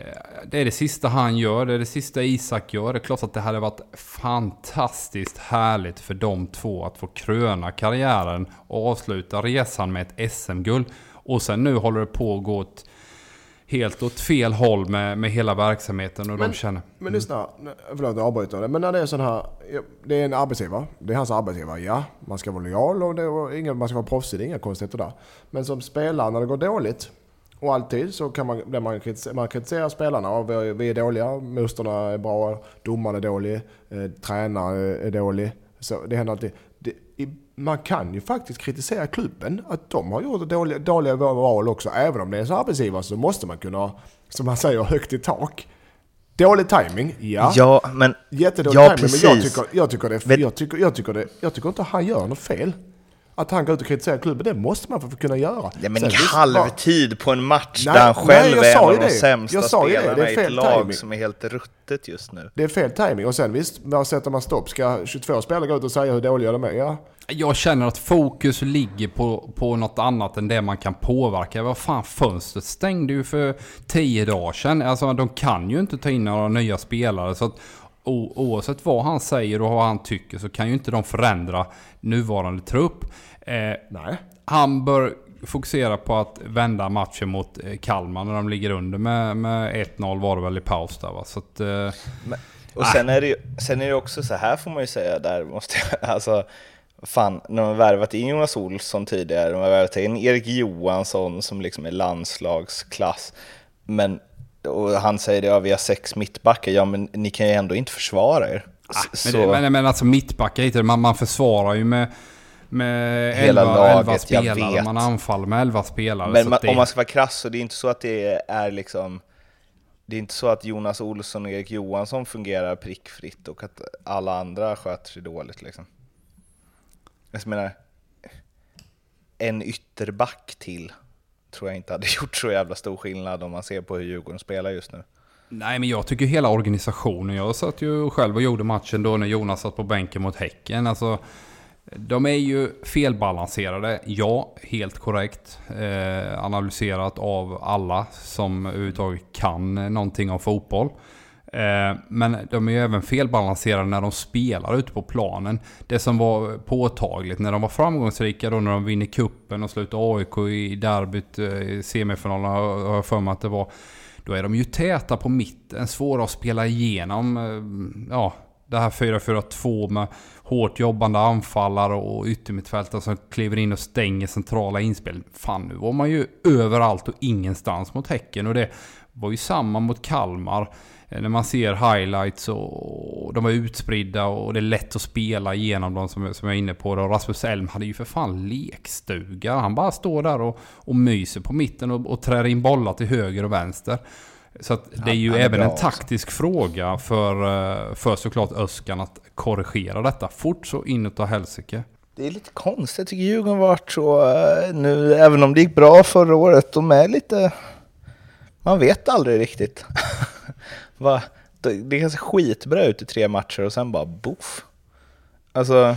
det är det sista han gör, det är det sista Isak gör. Det är klart att det hade varit fantastiskt härligt för de två att få kröna karriären och avsluta resan med ett SM-guld. Och sen nu håller det på att gå åt helt åt fel håll med, med hela verksamheten och Men- de känner... Men lyssna, förlåt jag avbryter det. Men när det är sån här, det är en arbetsgivare. Det är hans arbetsgivare, ja. Man ska vara lojal och, det, och ingen, man ska vara proffsig, det är inga konstigheter där. Men som spelare när det går dåligt Och alltid så kan man, blir man, kritiserar, man kritiserar spelarna. Och vi, vi är dåliga, motståndarna är bra, domaren är dålig, eh, tränaren är dålig. Så det händer alltid. Det, i, man kan ju faktiskt kritisera klubben, att de har gjort dåliga, dåliga val också. Även om det är en arbetsgivare så måste man kunna, som man säger, högt i tak. Dålig timing, ja. Ja, men... Jättedålig ja, timing, men jag tycker, jag, tycker det, jag, tycker, jag, tycker det, jag tycker inte han gör något fel. Att han går ut och kritiserar klubben, det måste man få kunna göra. Ja, men Sen halvtid på en match Nej, där han nej, själv jag är en av de det. sämsta Jag sa ju det, det är spelarna i ett fel lag timing. som är helt ruttet just nu. Det är fel timing och sen visst, var sätter man stopp? Ska 22 spelare gå ut och säga hur dåliga de är? Ja. Jag känner att fokus ligger på, på något annat än det man kan påverka. Vad fan, fönstret stängde ju för tio dagar sedan. Alltså de kan ju inte ta in några nya spelare. Så att, o, oavsett vad han säger och vad han tycker så kan ju inte de förändra nuvarande trupp. Eh, Nej. han bör fokusera på att vända matchen mot eh, Kalmar när de ligger under med, med 1-0 var det väl i paus där va. Så att, eh, Och sen är, det sen är det också så här får man ju säga, där måste jag, alltså Fan, när de har värvat in Jonas Olsson tidigare, de har värvat in Erik Johansson som liksom är landslagsklass. Men, och han säger det, ja vi har sex mittbackar, ja men ni kan ju ändå inte försvara er. S- Men, det, men, men alltså mittbackar man, man försvarar ju med, med Hela 11, laget, 11 jag spelare. vet. Man anfaller med 11 spelare. Men man, det, om man ska vara krass så det är inte så att det är liksom Det är inte så att Jonas Olsson och Erik Johansson fungerar prickfritt och att alla andra sköter sig dåligt liksom. Jag menar, en ytterback till tror jag inte hade gjort så jävla stor skillnad om man ser på hur Djurgården spelar just nu. Nej men jag tycker hela organisationen. Jag satt ju själv och gjorde matchen då när Jonas satt på bänken mot Häcken. Alltså, de är ju felbalanserade. Ja, helt korrekt. Eh, analyserat av alla som överhuvudtaget kan någonting om fotboll. Eh, men de är ju även felbalanserade när de spelar ute på planen. Det som var påtagligt när de var framgångsrika då när de vinner kuppen och slutar AIK i derbyt eh, i semifinalen har jag för mig att det var. Då är de ju täta på mitten, svåra att spela igenom. Eh, ja, det här 4-4-2 med hårt jobbande anfallare och yttermittfältare som kliver in och stänger centrala inspel. Fan, nu var man ju överallt och ingenstans mot Häcken. Och det var ju samma mot Kalmar. Eh, När man ser highlights och de var utspridda och det är lätt att spela igenom dem som, som jag är inne på. Och Rasmus Elm hade ju för fan lekstuga. Han bara står där och, och myser på mitten och, och trär in bollar till höger och vänster. Så att det är ju är även en också. taktisk fråga för, eh, för såklart Öskan att korrigera detta fort så inåt helsike. Det är lite konstigt, jag tycker Djurgården varit så eh, nu, även om det gick bra förra året, de är lite... Man vet aldrig riktigt. Va? Det kan se skitbra ut i tre matcher och sen bara boff. Alltså...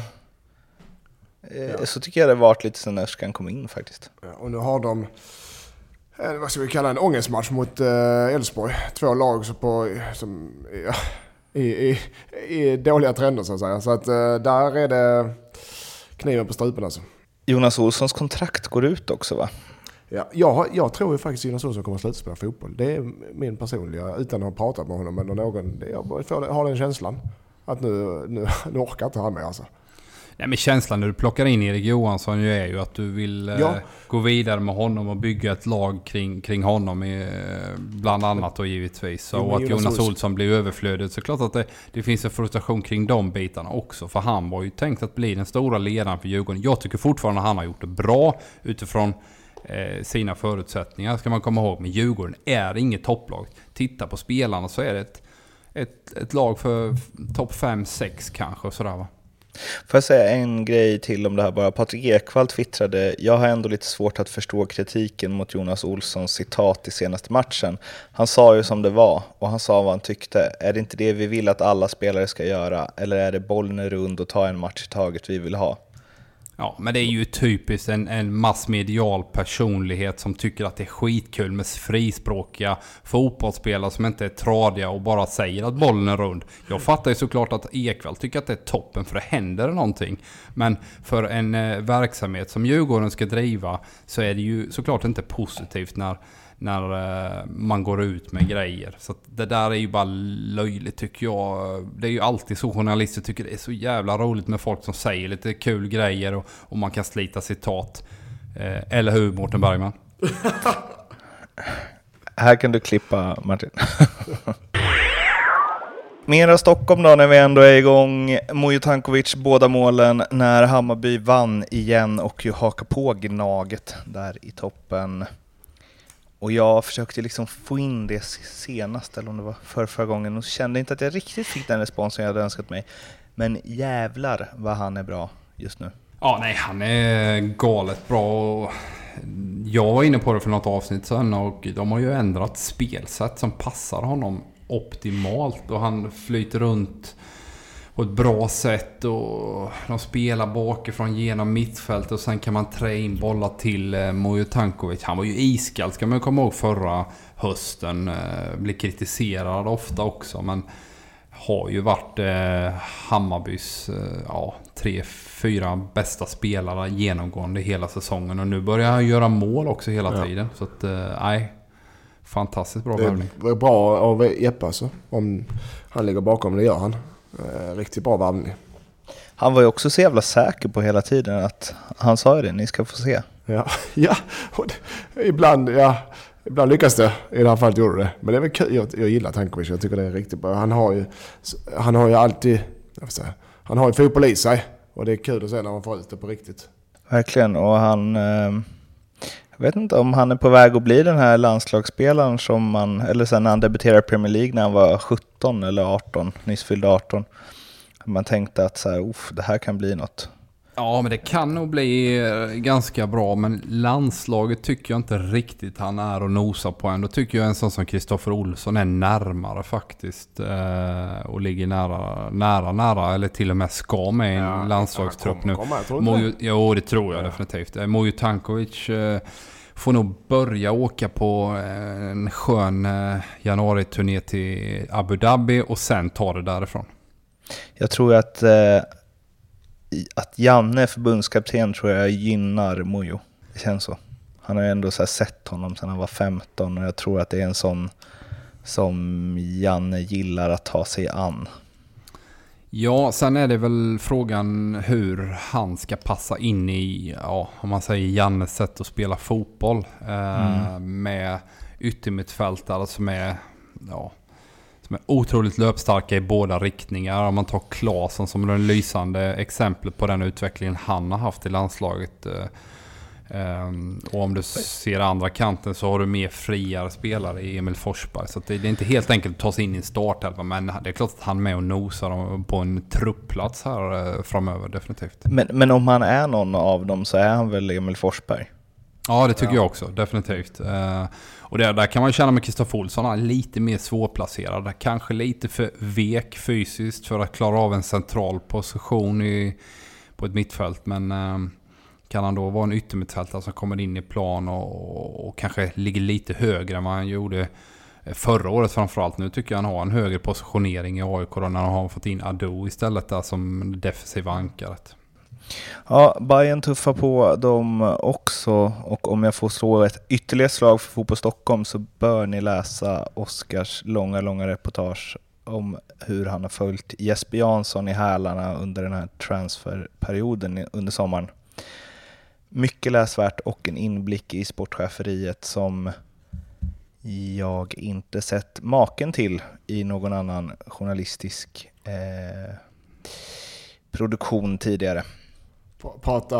eh, Så tycker jag det varit lite sen Öskan kom in faktiskt. Ja, Och nu har de, eh, vad ska vi kalla en ångestmatch mot eh, Elfsborg. Två lag som, på, som ja, i, i, i dåliga trender så att säga. Så att där är det kniven på strupen alltså. Jonas Olssons kontrakt går ut också va? Ja, jag, jag tror ju faktiskt Jonas Olsson kommer att sluta spela fotboll. Det är min personliga, utan att ha pratat med honom eller någon. Jag får, har den känslan. Att nu, nu, nu orkar inte han mer alltså. Nej, men känslan när du plockar in Erik Johansson ju är ju att du vill eh, Ja. gå vidare med honom och bygga ett lag kring, kring honom. Eh, bland annat då givetvis. Jo, men och att Jonas Jonas Olsson- blir överflödig. Så klart att det, det finns en frustration kring de bitarna också. För han var ju tänkt att bli den stora ledaren för Djurgården. Jag tycker fortfarande att han har gjort det bra utifrån eh, Eh, sina förutsättningar. Ska man komma ihåg. Men Djurgården är inget topplag. Titta på spelarna så är det ett, ett, ett lag för topp 5-6 kanske. Sådär va. Får jag säga en grej till om det här bara? Patrik Ekwall twittrade, jag har ändå lite svårt att förstå kritiken mot Jonas Olssons citat i senaste matchen. Han sa ju som det var och han sa vad han tyckte. Är det inte det vi vill att alla spelare ska göra? Eller är det bollen är rund och ta en match i taget vi vill ha? Ja, men det är ju typiskt en, en massmedial personlighet som tycker att det är skitkul med frispråkiga fotbollsspelare som inte är tradiga och bara säger att bollen är rund. Jag fattar ju såklart att Ekvall tycker att det är toppen för det händer någonting. Men för en eh, verksamhet som Djurgården ska driva så är det ju såklart inte positivt när när eh, man går ut med grejer. Så att det där är ju bara löjligt tycker jag. Det är ju alltid så journalister tycker det är så jävla roligt med folk som säger lite kul grejer och, och man kan slita citat. Eh, eller hur Mårten Bergman? Här kan du klippa Martin. Mera Stockholm då när vi ändå är igång. Mujo Tankovic båda målen när Hammarby vann igen och ju hakar på Gnaget där i toppen. Och jag försökte liksom få in det senast, eller om det var för förra gången, och kände inte att jag riktigt fick den responsen jag hade önskat mig. Men jävlar vad han är bra just nu. Ja, nej, han är galet bra. Jag var inne på det för något avsnitt sedan, och de har ju ändrat spelsätt som passar honom optimalt. Och han flyter runt på ett bra sätt och de spelar bakifrån genom mittfältet och sen kan man trä in bollar till eh, Mujo Tankovic. Han var ju iskall ska man komma ihåg förra hösten. Eh, blev kritiserad ofta också men har ju varit eh, Hammarbys ja, tre, fyra bästa spelare genomgående hela säsongen. Och nu börjar han göra mål också hela Ja. tiden. Så att, nej. Fantastiskt bra Det värvning. är bra av Jeppe alltså. Om han ligger bakom, det gör han. Eh, Riktigt bra värvning. Han var ju också så jävla säker på hela tiden att han sa ju det, ni ska få se. Ja, ja. Ibland, ja. Ibland lyckas det. I det här fallet gjorde det. Men det är väl kul. Jag, jag gillar Tankovic. Jag tycker det är riktigt bra. Han har ju, han har ju alltid... Säga, han har ju fotboll i sig. Och det är kul att se när man får ut det på riktigt. Verkligen, och han... Jag vet inte om han är på väg att bli den här landslagsspelaren som man... Eller sen när han debuterade i Premier League när han var 17 eller 18, nyss fyllde 18. Man tänkte att så här, "Uff, det här kan bli något. Ja, men det kan nog bli eh, ganska bra. Men landslaget tycker jag inte riktigt han är och nosar på än. Då tycker jag en sån som Kristoffer Olsson är närmare faktiskt. Eh, och ligger nära, nära, nära. Eller till och med ska med i en Ja, landslagstrupp han nu. kommer jag tror inte Mojo, jo, det tror jag Ja. definitivt. Eh, Mojo Tankovic får nog börja åka på eh, en skön eh, januariturné till Abu Dhabi och sen ta det därifrån. Jag tror att, eh, att Janne, förbundskapten, tror jag gynnar Mujo. Det känns så. Han har ju ändå så här sett honom sedan han var 15 och jag tror att det är en sån som Janne gillar att ta sig an. Ja, sen är det väl frågan hur han ska passa in i, ja, om man säger Jannes sätt att spela fotboll. Eh, Med yttermittfältare som är, ja, som är otroligt löpstarka i båda riktningar. Om man tar Claesson som är den lysande exemplet på den utvecklingen han har haft i landslaget. Eh, och om du ser andra kanten så har du mer friare spelare i Emil Forsberg. Så det, är inte helt enkelt att ta sig in i en startelva. Men det är klart att han är med och nosar på en truppplats här eh, framöver, definitivt. Men, men om han är någon av dem så är han väl Emil Forsberg? Ja, det tycker jag också. Definitivt. Eh, och där, där kan man känna med Kristoffer Olsson, han är lite mer svårplacerad. Kanske lite för vek fysiskt för att klara av en central position i, på ett mittfält. Men eh, kan han då vara en yttermittfältare som kommer in i plan och, och kanske ligger lite högre än vad han gjorde eh, förra året framförallt. Nu tycker jag han har en högre positionering i AIK då när han har fått in Ado istället där som defensiva ankaret. Ja, Bayern tuffar på dem också och om jag får slå ett ytterligare slag för Fotboll Stockholm så bör ni läsa Oskars långa, långa reportage om hur han har följt Jesper Jansson i hälarna under den här transferperioden under sommaren. Mycket läsvärt och en inblick i sportcheferiet som jag inte sett maken till i någon annan journalistisk eh, produktion tidigare. Pra- Prata...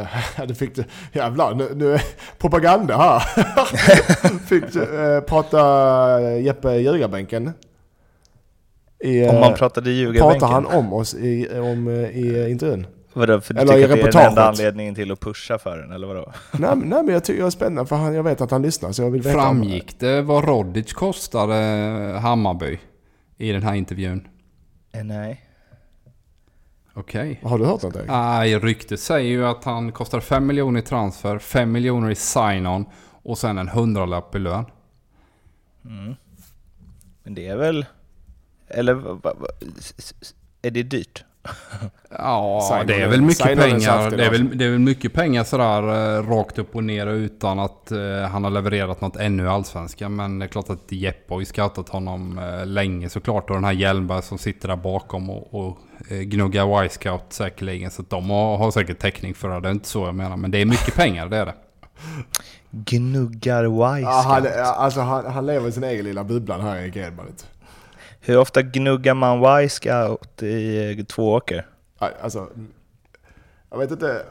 eh, Du fick du... Jävlar, nu, nu propaganda här. fick du, eh, prata Jeppe i ljugarbänken. I, Om man eh, pratade ljugarbänken. Pratar han om oss i, om, eh, i intervjun? Vadå, för du Eller tycker att det är den enda anledningen till att pusha för den, eller vadå? nej, men- nej men jag tycker jag är spännande för han, jag vet att han lyssnar så jag vill veta. om- Framgick det vad Rodic kostade Hammarby i den här intervjun? Eh, nej. Okej. Har du hört något Erik? Nej, ryktet säger ju att han kostar 5 miljoner i transfer, 5 miljoner i sign-on och sen en hundralapp i lön. Mm. Men det är väl... Eller är det dyrt? Ja, det är väl mycket pengar. Det är, väl, det är väl mycket pengar sådär eh, rakt upp och ner utan att eh, han har levererat något ännu i Allsvenskan. Men det är klart att Jeppe har ju scoutat honom eh, länge såklart. Och den här Hjelmberg som sitter där bakom och, och eh, gnuggar Y-scout säkerligen. Så att de har, har säkert täckning för det. Det är inte så jag menar. Men det är mycket pengar, det är det. Gnuggar Y Ja, han, alltså, han, han lever i sin egen lilla bubblan här i Edman. Hur ofta gnuggar man Y Scout i eh, två Tvååker? Alltså, jag vet inte.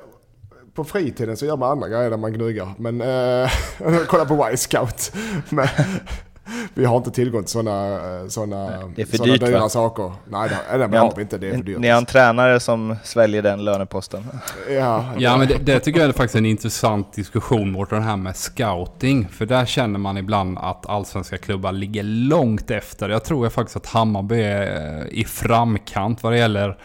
På fritiden så gör man andra grejer där man gnuggar. Men eh, kolla på Y-scout. Men vi har inte tillgång till sådana såna, det är för såna dyrt, dyra va? saker. Nej, det, nej, Ni det har- vi inte. Det är för dyrt. Ni har en tränare som sväljer den löneposten. Ja, Ja men det, det tycker jag är faktiskt en intressant diskussion mot det här med scouting. För där känner man ibland att allsvenska klubbar ligger långt efter. Jag tror jag faktiskt att Hammarby är eh, i framkant vad det gäller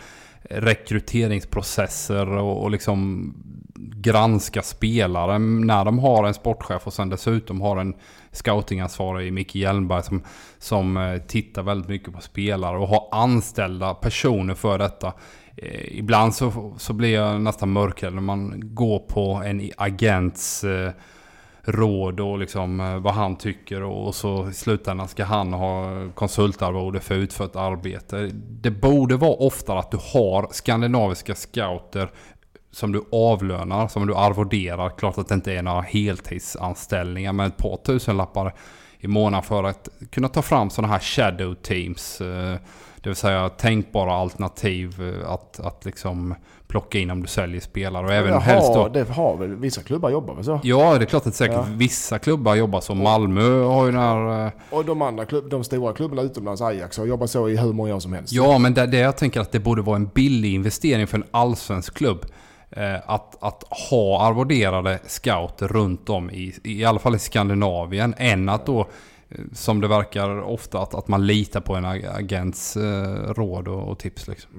rekryteringsprocesser och, och liksom granska spelare när de har en sportchef och sen dessutom har en scoutingansvarig Micke Hjelmberg som, som eh, tittar väldigt mycket på spelare och har anställda personer för detta. Eh, Ibland så, så blir jag nästan mörkrädd när man går på en agents eh, råd och liksom eh, vad han tycker och, så i slutändan ska han ha konsultarvode för utfört arbete. Det borde vara oftare att du har skandinaviska scouter som du avlönar, som du arvoderar. Klart att det inte är några heltidsanställningar men ett par tusenlappar i månaden för att kunna ta fram sådana här shadow teams. Eh, det vill säga tänkbara alternativ eh, att, att liksom plocka in om du säljer spelare och även det, helst då har, det har väl vissa klubbar jobbar väl så? Ja, det är klart att säkert Ja. vissa klubbar jobbar så. Malmö har ju den här... eh, Och de andra klubb, de stora klubbarna utomlands, Ajax, har jobbat så i hur många år som helst. Ja, men det, det jag tänker att det borde vara en billig investering för en allsvensk klubb. Eh, att, att ha arvoderade scouter runt om i, i alla fall i Skandinavien. Än att då, eh, som det verkar ofta, att, att man litar på en ag- agents eh, råd och, och tips. Liksom.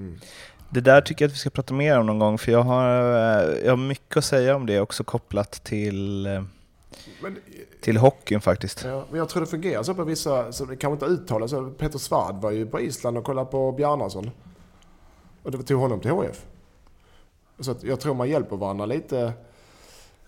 Det där tycker jag att vi ska prata mer om någon gång, för jag har, eh, jag har mycket att säga om det också kopplat till, eh, Men, till hockeyn faktiskt. ja, men jag tror det fungerar så på vissa, så det kanske inte uttalas. Peter Svärd var ju på Island och kollade på Bjarnason. Och det tog honom till HF. Så jag tror man hjälper varandra lite.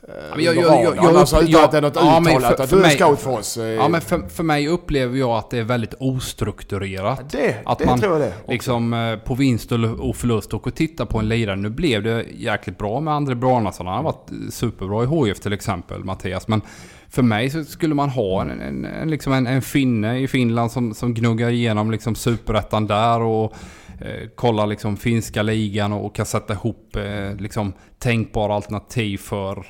Eh, men jag- jag- jag- jag alltså, utan att det är något ja, uttalat för- att du är mig- scout för oss. eh, Ja, men för, för mig upplever jag att det är väldigt ostrukturerat. det, att det man tror jag det. Liksom eh, på vinst och förlust och titta på en lirare. Nu blev det jäkligt bra med André Branason. Han har varit superbra i HIF till exempel, Mattias. Men för mig så skulle man ha en, en, en, liksom en, en finne i Finland som, som gnuggar igenom liksom superettan där och eh, kollar liksom finska ligan och, och kan sätta ihop eh, liksom tänkbara alternativ för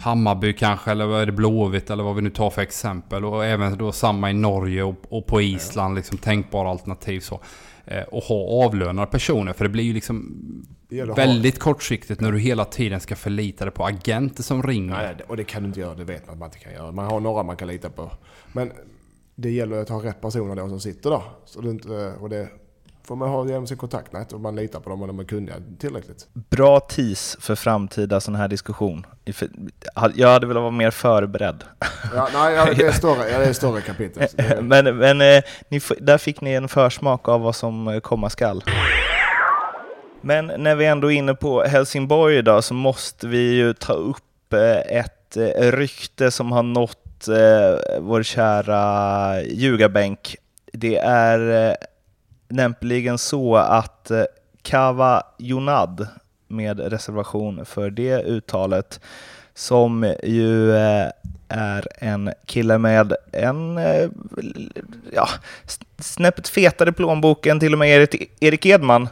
Hammarby kanske, eller vad är det Blåvitt eller vad vi nu tar för exempel. Och även då samma i Norge och, och på Island, liksom tänkbara alternativ så. Eh, och ha avlönade personer, för det blir ju liksom väldigt kortsiktigt när du hela tiden ska förlita dig på agenter som ringer. Nej, och det kan du inte göra, det vet man att man inte kan göra. Man har några man kan lita på. Men det gäller att ha rätt personer då som sitter där. Så det inte, och det får man ha genom sin kontaktnät och man litar på dem och de är kunniga tillräckligt. Bra tis för framtida sån här diskussion. Jag hade velat vara mer förberedd. Ja, nej, ja, det är större, ja, det är större kapitel. Men, men eh, ni, där fick ni en försmak av vad som eh, komma skall. Men när vi ändå är inne på Helsingborg idag så måste vi ju ta upp eh, ett rykte som har nått vår kära ljugarbänk. Det är nämligen så att eh, Kava Jonad, med reservation för det uttalet, som ju eh, är en kille med en eh, ja, snäppet fetare plånbok än till och med Erik, Edman,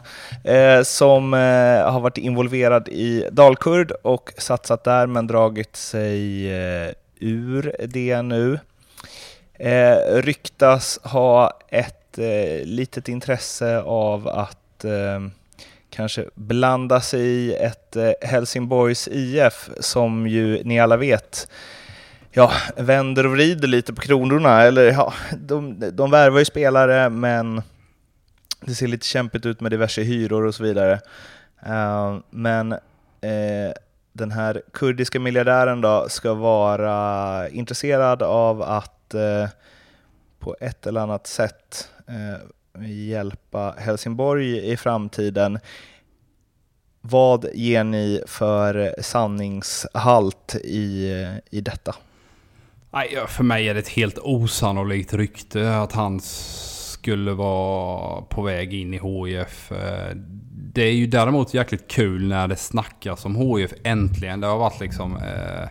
som har varit involverad i Dalkurd och satsat där men dragit sig ur det nu. Ryktas ha ett eh, litet intresse av att eh, kanske blanda sig i ett eh, Helsingborgs IF som ju ni alla vet ja, vänder och vrider lite på kronorna. Eller ja, de, de värvar ju spelare men det ser lite kämpigt ut med diverse hyror och så vidare. Eh, men eh, den här kurdiska miljardären då ska vara intresserad av att eh, på ett eller annat sätt eh, Eh, hjälpa Helsingborg i framtiden. Vad ger ni för sanningshalt i, i detta? Nej, för mig är det ett helt osannolikt rykte att han skulle vara på väg in i HIF. Eh, det är ju däremot jäkligt kul när det snackas om HIF äntligen. Det har varit liksom... Eh,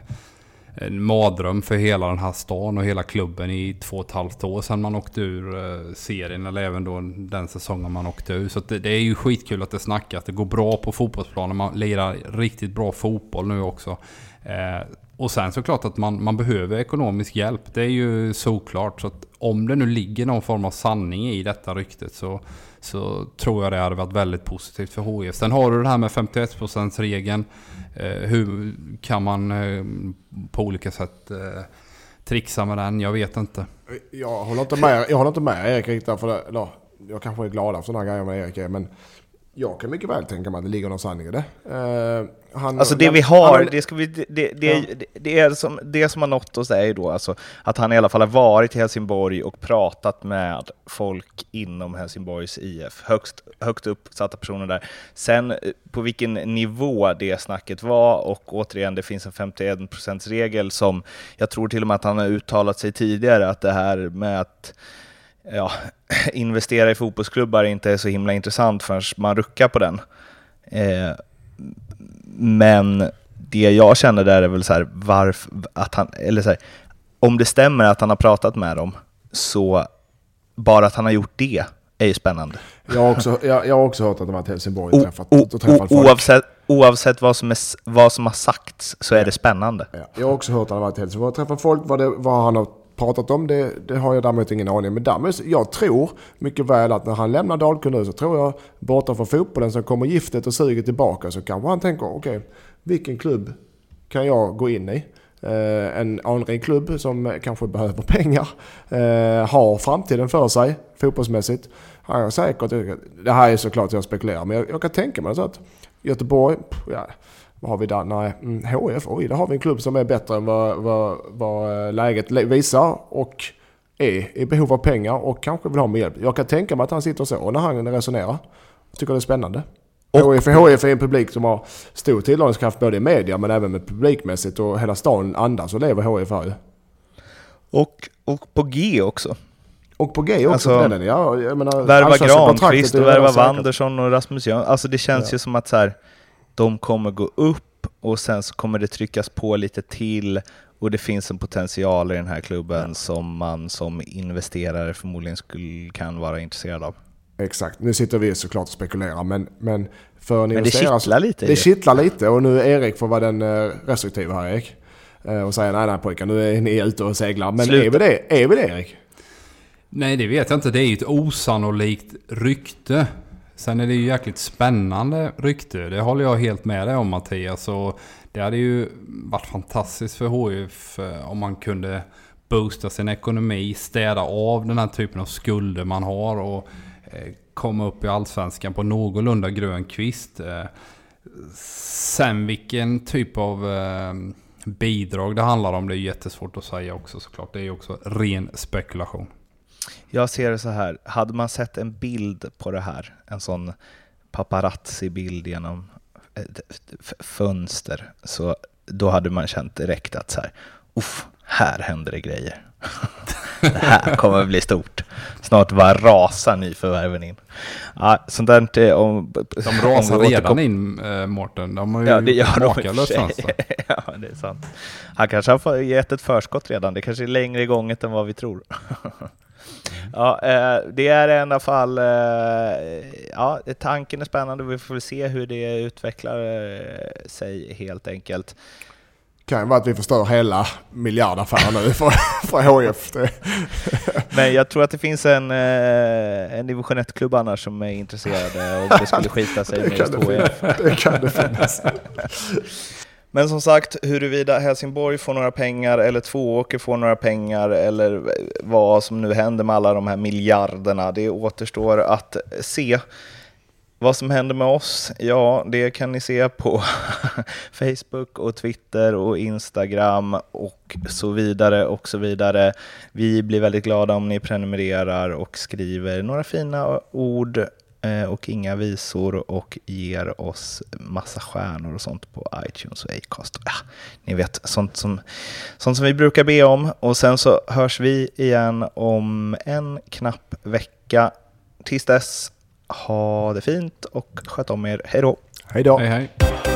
en mardröm för hela den här stan och hela klubben i två och ett halvt år sedan man åkte ur eh, serien. Eller även då den säsongen man åkte ur. Så det, det, är ju skitkul att det snackas. Det går bra på fotbollsplanen. Man lirar riktigt bra fotboll nu också. Eh, och sen såklart att man, man behöver ekonomisk hjälp. Det är ju såklart. Så att om det nu ligger någon form av sanning i detta ryktet så, så tror jag det hade varit väldigt positivt för HIF. Sen har du det här med 51%-regeln. Eh, hur kan man eh, på olika sätt eh, trixa med den? Jag vet inte. Jag håller inte med, jag håller inte med Erik riktigt. För det, eller, jag kanske är glad för sådana grejer med Erik men jag kan mycket väl tänka mig att det ligger någon sanning i det. Uh, han, alltså det vi har, han, det, ska vi, det, det, det, ja. det, är som, det som har nått oss är ju då alltså att han i alla fall har varit i Helsingborg och pratat med folk inom Helsingborgs IF, högst, högt uppsatta personer där. Sen eh, på vilken nivå det snacket var och återigen, det finns en 51 regel som jag tror till och med att han har uttalat sig tidigare att det här med att ja, investera i fotbollsklubbar inte är så himla intressant förrän man ruckar på den. Eh, men det jag känner där är väl så här, varför, att han, eller så här, om det stämmer att han har pratat med dem, så bara att han har gjort det är ju spännande. Jag har också, jag, jag har också hört att de har i Helsingborg och träffat, och träffat folk. Oavsett, oavsett vad, som är, vad som har sagts så är det spännande. Ja, jag har också hört att han har varit i Helsingborg och träffat folk, vad, det, vad han har pratat om, det, det har jag däremot ingen aning om. Men däremot, jag tror mycket väl att när han lämnar Dalkurd nu så tror jag borta från fotbollen så kommer giftet och suget tillbaka så kanske han tänker okej, okay, vilken klubb kan jag gå in i? Eh, en anrik klubb som kanske behöver pengar, eh, har framtiden för sig fotbollsmässigt. Han är säkert, det här är såklart jag spekulerar, men jag, jag kan tänka mig så att Göteborg, ja, vad har vi där? Nej, mm, HF, oj, där har vi en klubb som är bättre än vad, vad, vad eh, läget visar och är i behov av pengar och kanske vill ha mer hjälp. Jag kan tänka mig att han sitter så när han resonerar. Jag tycker det är spännande. Och, HF, HF är en publik som har stor tillgångskraft både i media men även med publikmässigt och hela stan andas och lever HF här ju. Och, och på G också. Och på G också alltså, för den, ja, jag menar, Värva Granqvist och värva Wandersson och Rasmus Jönsson. Alltså det känns ja. ju som att så här, de kommer gå upp och sen så kommer det tryckas på lite till och det finns en potential i den här klubben ja. som man som investerare förmodligen skulle, kan vara intresserad av. Exakt, nu sitter vi såklart och spekulerar men, men för en Men det kittlar lite. Det kittlar lite och nu Erik får vara den eh, restriktiva här Erik. Eh, och säga nej nej pojkar nu är ni ute och seglar. Men är vi det? Är vi det Erik? Nej det vet jag inte. Det är ju ett osannolikt rykte. Sen är det ju jäkligt spännande rykte. Det håller jag helt med dig om Mattias. Och det hade ju varit fantastiskt för HIF eh, om man kunde boosta sin ekonomi, städa av den här typen av skulder man har och eh, komma upp i Allsvenskan på någorlunda grön kvist. Eh, sen vilken typ av bidrag det handlar om det är jättesvårt att säga också såklart. Det är ju också ren spekulation. Jag ser det så här, hade man sett en bild på det här, en sån paparazzi-bild genom ett fönster, så då hade man känt direkt att så här, uff, här händer det grejer. det här kommer bli stort. Snart bara rasar nyförvärven in. Ja, sånt där inte om... De rasar om redan in, äh, Mårten. De har ju ja, det gör makalöst Ja, det är sant. Han kanske har gett ett förskott redan. Det kanske är längre gånget än vad vi tror. Ja, eh, det är i alla fall, eh, ja, tanken är spännande. Vi får se hur det utvecklar eh, sig helt enkelt. Det kan ju vara att vi förstör hela miljardaffären nu för, för HIF. Men jag tror att det finns en, en division 1-klubb annars som är intresserade om det skulle skita sig med just HIF. Det kan det finnas. Men som sagt, huruvida Helsingborg får några pengar eller Tvååker får några pengar eller vad som nu händer med alla de här miljarderna, det återstår att se. Vad som händer med oss, ja, det kan ni se på Facebook och Twitter och Instagram och så vidare och så vidare. Vi blir väldigt glada om ni prenumererar och skriver några fina ord och inga visor och ger oss massa stjärnor och sånt på iTunes och Acast. Ja, ni vet, sånt som, sånt som vi brukar be om. Och sen så hörs vi igen om en knapp vecka. Tills dess, ha det fint och sköt om er. Hej då! Hej då! Hej, hej.